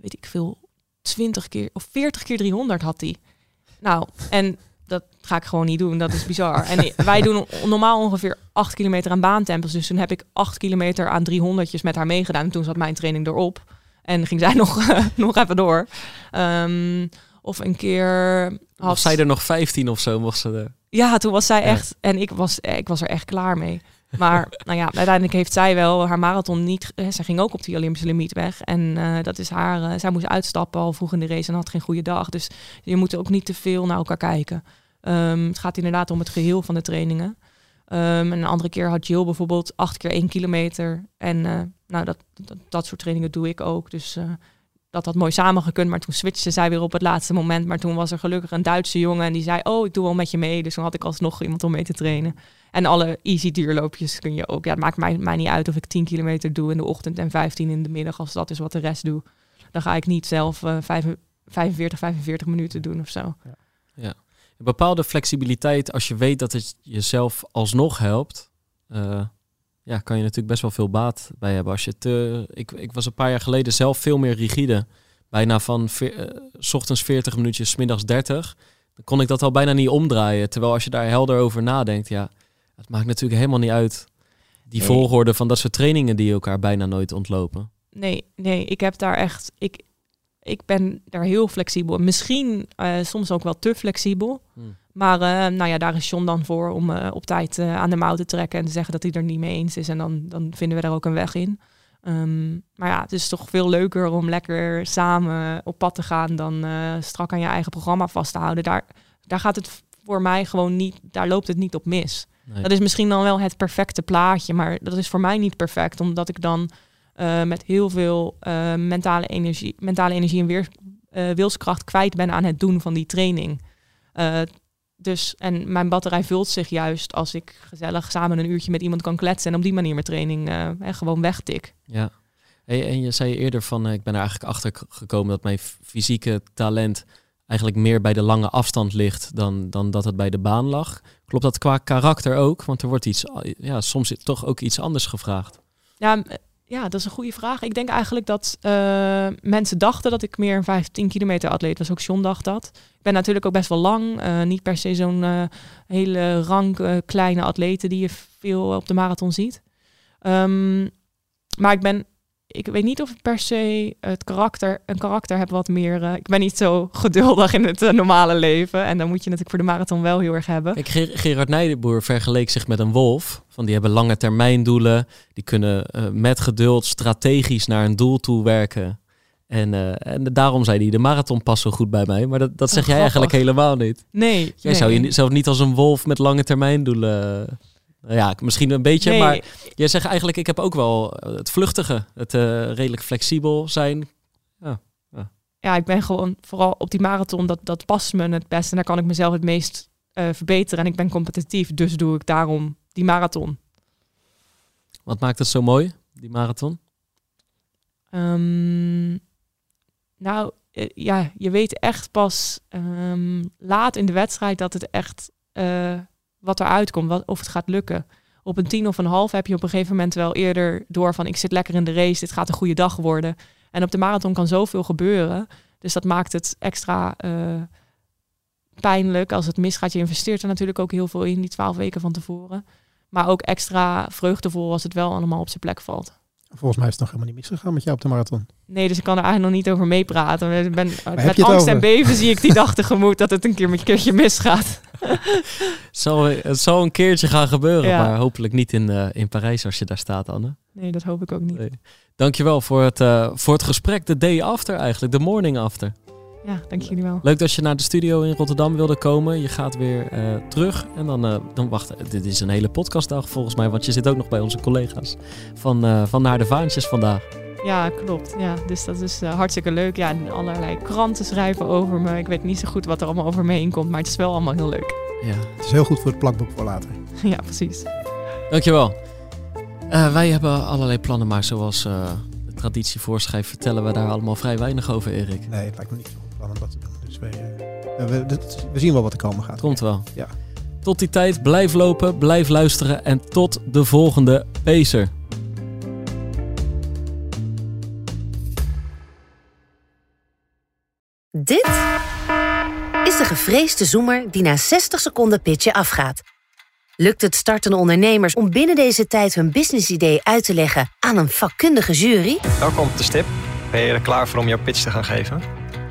weet ik veel, 20 keer of 40 keer 300 had die. Nou, en dat ga ik gewoon niet doen. Dat is bizar. En wij doen normaal ongeveer 8 kilometer aan baantempels. Dus toen heb ik 8 kilometer aan 300'tjes met haar meegedaan. En toen zat mijn training erop. En ging zij nog, nog even door. Ehm, of een keer... Of had- zij er nog 15 of zo mocht ze er. ja, toen was zij echt... En ik was, ik was er echt klaar mee. Maar nou ja, uiteindelijk heeft zij wel haar marathon niet... Zij ging ook op die Olympische limiet weg. En eh, dat is haar... eh, zij moest uitstappen al vroeg in de race en had geen goede dag. Dus je moet ook niet te veel naar elkaar kijken. Ehm, het gaat inderdaad om het geheel van de trainingen. Ehm, en een andere keer had Jill bijvoorbeeld acht keer één kilometer. En eh, nou, dat, dat, soort trainingen doe ik ook. Dus dat had mooi samengekund. Maar toen switchte zij weer op het laatste moment. Maar toen was er gelukkig een Duitse jongen en die zei... oh, ik doe wel met je mee. Dus toen had ik alsnog iemand om mee te trainen. En alle easy duurloopjes kun je ook... Ja, het maakt mij, mij niet uit of ik 10 kilometer doe in de ochtend... en 15 in de middag, als dat is wat de rest doe. Dan ga ik niet zelf vijf- 45, 45 minuten doen of zo. Een bepaalde flexibiliteit, als je weet dat het jezelf alsnog helpt, eh, ja, kan je natuurlijk best wel veel baat bij hebben. Als je te, ik, ik was een paar jaar geleden zelf veel meer rigide. Bijna van eh, s ochtends 40 minuutjes, s middags 30. Dan kon ik dat al bijna niet omdraaien. Terwijl als je daar helder over nadenkt, ja, het maakt natuurlijk helemaal niet uit. Die Nee. volgorde van dat soort trainingen die elkaar bijna nooit ontlopen. Nee, nee, ik heb daar echt... Ik, ik ben daar heel flexibel. Misschien eh, soms ook wel te flexibel. Hmm. Maar eh, nou ja, daar is John dan voor om eh, op tijd eh, aan de mouw te trekken en te zeggen dat hij er niet mee eens is. En dan, dan vinden we daar ook een weg in. Ehm, maar ja, het is toch veel leuker om lekker samen op pad te gaan dan eh, strak aan je eigen programma vast te houden. Daar, daar gaat het voor mij gewoon niet, daar loopt het niet op mis. Nee. Dat is misschien dan wel het perfecte plaatje, maar dat is voor mij niet perfect, omdat ik dan eh, met heel veel eh, mentale, energie, mentale energie en weer, eh, wilskracht kwijt ben aan het doen van die training. Dus, en mijn batterij vult zich juist als ik gezellig samen een uurtje met iemand kan kletsen en op die manier mijn training eh, gewoon wegtik. Ja. Hey, en je zei eerder van, ik ben er eigenlijk achter gekomen dat mijn fysieke talent eigenlijk meer bij de lange afstand ligt dan, dan dat het bij de baan lag. Klopt dat qua karakter ook? Want er wordt iets, ja, soms toch ook iets anders gevraagd. Ja, ja, dat is een goede vraag. Ik denk eigenlijk dat eh, mensen dachten dat ik meer een 15 kilometer atleet was. Ook John dacht dat. Ik ben natuurlijk ook best wel lang. eh, niet per se zo'n eh, hele rank kleine atleten die je veel op de marathon ziet. Ehm, maar ik ben, ik weet niet of ik per se het karakter, een karakter heb wat meer. eh, ik ben niet zo geduldig in het eh, normale leven. En dan moet je natuurlijk voor de marathon wel heel erg hebben. Ger- Gerard Nijdenboer vergeleek zich met een wolf. Van die hebben lange termijn doelen. Die kunnen eh, met geduld strategisch naar een doel toe werken. En, en daarom zei hij, de marathon past zo goed bij mij. Maar dat, dat zeg Oh, jij eigenlijk helemaal niet. Nee, Jij nee. zou je ni- zelf niet als een wolf met lange termijn doelen... Nou ja, misschien een beetje, Nee, maar jij zegt eigenlijk, ik heb ook wel eh, het vluchtige, het eh, redelijk flexibel zijn. ja, ik ben gewoon vooral op die marathon, dat, dat past me het best. En daar kan ik mezelf het meest eh, verbeteren. En ik ben competitief, dus doe ik daarom die marathon. Wat maakt het zo mooi, die marathon? Ehm, nou, eh, ja, je weet echt pas ehm, laat in de wedstrijd dat het echt eh, wat eruit komt, of het gaat lukken. Op een tien of een half heb je op een gegeven moment wel eerder door van ik zit lekker in de race, dit gaat een goede dag worden. En op de marathon kan zoveel gebeuren. Dus dat maakt het extra eh, pijnlijk als het misgaat. Je investeert er natuurlijk ook heel veel in, die twaalf weken van tevoren. Maar ook extra vreugdevol als het wel allemaal op zijn plek valt. Volgens mij is het nog helemaal niet misgegaan met jou op de marathon. Nee, dus ik kan er eigenlijk nog niet over meepraten. Ik ben, heb met angst en beven zie ik die dag tegemoet dat het een keer met een keertje misgaat. Het zal, het zal een keertje gaan gebeuren, Ja. maar hopelijk niet in, eh, in Parijs als je daar staat, Anne. Nee, dat hoop ik ook niet. Nee. Dankjewel voor het, eh, voor het gesprek, de day after eigenlijk, de morning after. Ja, dank jullie wel. Leuk dat je naar de studio in Rotterdam wilde komen. Je gaat weer eh, terug en dan, eh, dan wacht. Dit is een hele podcastdag volgens mij, want je zit ook nog bij onze collega's van, eh, van Naar de Vaantjes vandaag. Ja, klopt. Ja, dus dat is hartstikke leuk. Ja, en allerlei kranten schrijven over me. Ik weet niet zo goed wat er allemaal over me heen komt, maar het is wel allemaal heel leuk. Ja, Het is heel goed voor het plakboek voor later. ja, precies. dankjewel. Eh, wij hebben allerlei plannen, maar zoals eh, de traditie voorschrijft, vertellen we daar allemaal vrij weinig over, Erik. Nee, het lijkt me niet zo goed plan om dat te doen. Dus wij, eh, we, dit- we zien wel wat er komen gaat. Komt wel. Ja. Tot die tijd, blijf lopen, blijf luisteren en tot de volgende Pacer. Dit is de gevreesde zoemer die na 60 seconden pitchen afgaat. Lukt het startende ondernemers om binnen deze tijd hun businessidee uit te leggen aan een vakkundige jury? Welkom op de stip. Ben je er klaar voor om jouw pitch te gaan geven?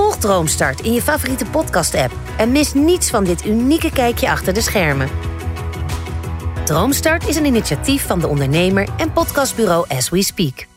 Volg Droomstart in je favoriete podcast-app en mis niets van dit unieke kijkje achter de schermen. Droomstart is een initiatief van de ondernemer en podcastbureau As We Speak.